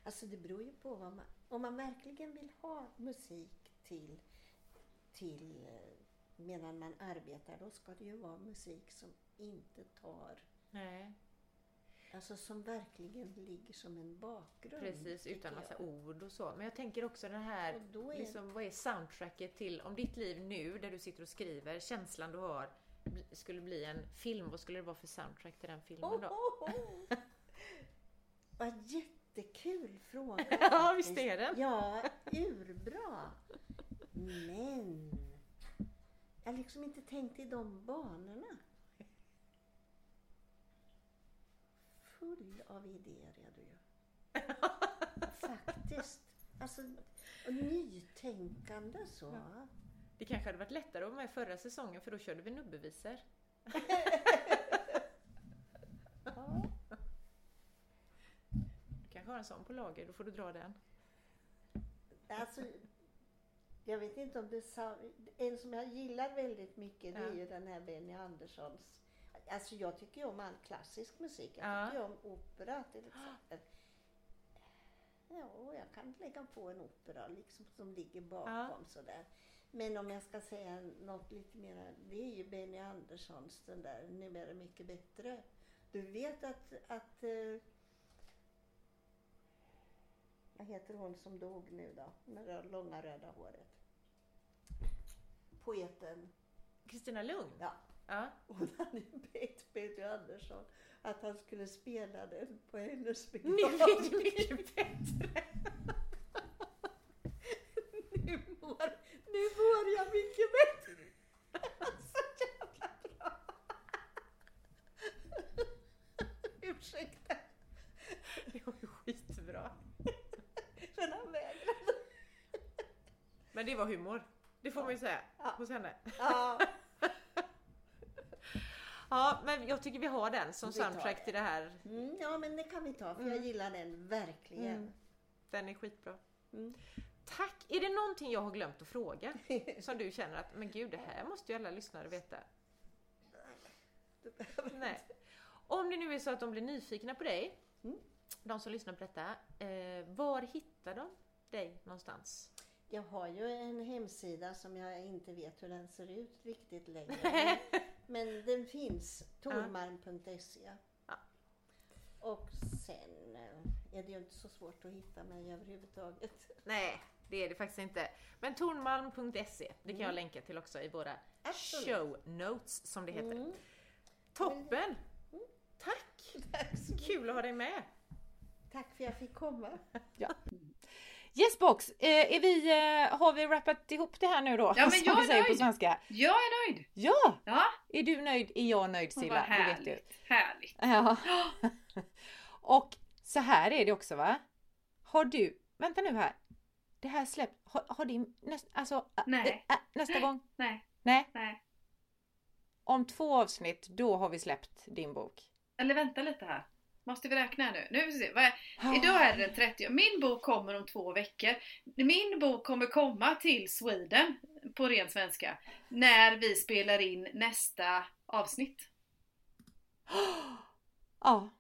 Alltså det beror ju på vad man... Om man verkligen vill ha musik till, till eh, medan man arbetar, då ska det ju vara musik som inte tar... Nej, Alltså som verkligen ligger som en bakgrund. precis. Utan massa jag. ord och så. Men jag tänker också den här, är- liksom, vad är soundtracket till, om ditt liv nu, där du sitter och skriver, känslan du har, skulle bli en film, vad skulle det vara för soundtrack till den filmen Oh, då? oh, oh. [laughs] Vad jättekul fråga! [laughs] Ja, visst är den? Ja, urbra! Men jag har liksom inte tänkt i de banorna. Full av idéer är du ju. [laughs] Faktiskt. Alltså, och nytänkande så. Det kanske hade varit lättare att vara med förra säsongen för då körde vi nubbevisor. [laughs] Ja. Du kanske har en sån på lager, då får du dra den. Alltså, jag vet inte om det är sa- En som jag gillar väldigt mycket det är Ja. ju den här Benny Anderssons. Alltså jag tycker ju om all klassisk musik. Jag Ja. tycker ju om opera till exempel. Ja, jag kan lägga på en opera liksom som ligger bakom sådär. Men om jag ska säga något lite mer, det är ju Benny Anderssons den där Nu är det mycket bättre. Du vet att, att eh, vad heter hon som dog nu då? Med det långa röda håret. Poeten. Kristina Lugn? Ja. Ja. Hon hade bett Benny Andersson att han skulle spela den på hennes Nu begravning. är det mycket bättre! [laughs] Nu mår, nu mår jag mycket bättre. Så jävla bra. Ursäkta, Det var ju skitbra. men han vägrade. Men det var humor. Det får man ju säga Ja. hos henne. Ja, [laughs] Ja, men jag tycker vi har den som Vi soundtrack till det här. mm, ja men det kan vi ta för jag gillar den verkligen. Mm. Den är skitbra. Mm. Tack! Är det någonting jag har glömt att fråga? [laughs] Som du känner att, men gud, det här måste ju alla lyssnare veta. Nej. Om det nu är så att de blir nyfikna på dig, Mm. de som lyssnar på detta, eh, var hittar de dig någonstans? Jag har ju en hemsida som jag inte vet hur den ser ut riktigt längre. [laughs] Men den finns, tormarm.se. Ja. Och sen eh, är det ju inte så svårt att hitta mig överhuvudtaget. [laughs] Nej, det är det faktiskt inte. Men tornmalm.se, det kan jag länka till också i våra Absolut. show notes som det heter. Mm. Toppen! Tack! Tack mycket. Kul att ha dig med! Tack för att jag fick komma. Yes box, eh, är vi, eh, har vi rappat ihop det här nu då? Ja, men Som jag är säger på nöjd. svenska. Jag är nöjd! Ja! Ja, Är du nöjd? Är jag nöjd vad Silla? Det vet du. härligt. Härligt. Ja. [gasps] Och så här är det också va? Har du, vänta nu här. Det här släppt, har, har din, näst, alltså, Nej. ä- nästa gång? [laughs] Nej, Nej, nej. om två avsnitt då har vi släppt din bok. Eller vänta lite här. Måste vi räkna nu? Nu vi är, idag är det den 30. Min bok kommer om två veckor. Min bok kommer komma till Sweden på ren svenska när vi spelar in nästa avsnitt. [gasps] Ja,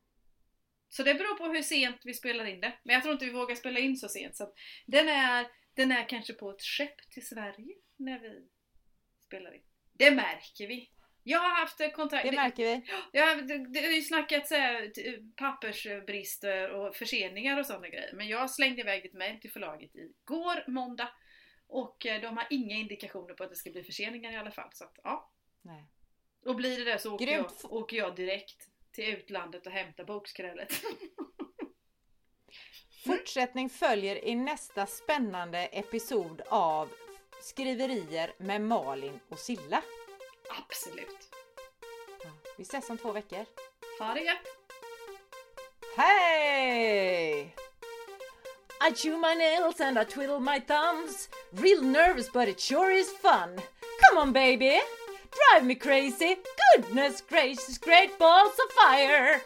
Så det beror på hur sent vi spelar in det. Men jag tror inte vi vågar spela in så sent. Så den, är, den är kanske på ett skepp till Sverige när vi spelar in. Det märker vi. Jag har haft eh, kontakt... det märker vi. Ja, det, det har ju snackats t- pappersbrister och förseningar och sådana grejer. Men jag slängde iväg ett mejl till förlaget igår, måndag. Och eh, de har inga indikationer på att det ska bli förseningar i alla fall. Så att, ja. Nej. Och blir det det så åker jag, åker jag direkt till utlandet och hämtar bokskrället. [laughs] Fortsättning följer i nästa spännande episod av Skriverier med Malin och Silla. Absolut. Ja, Vi ses om två veckor. Ha det gött! Hey! I chew my nails and I twiddle my thumbs. Real nervous, but it sure is fun. Come on, baby, drive me crazy. Goodness gracious, great balls of fire.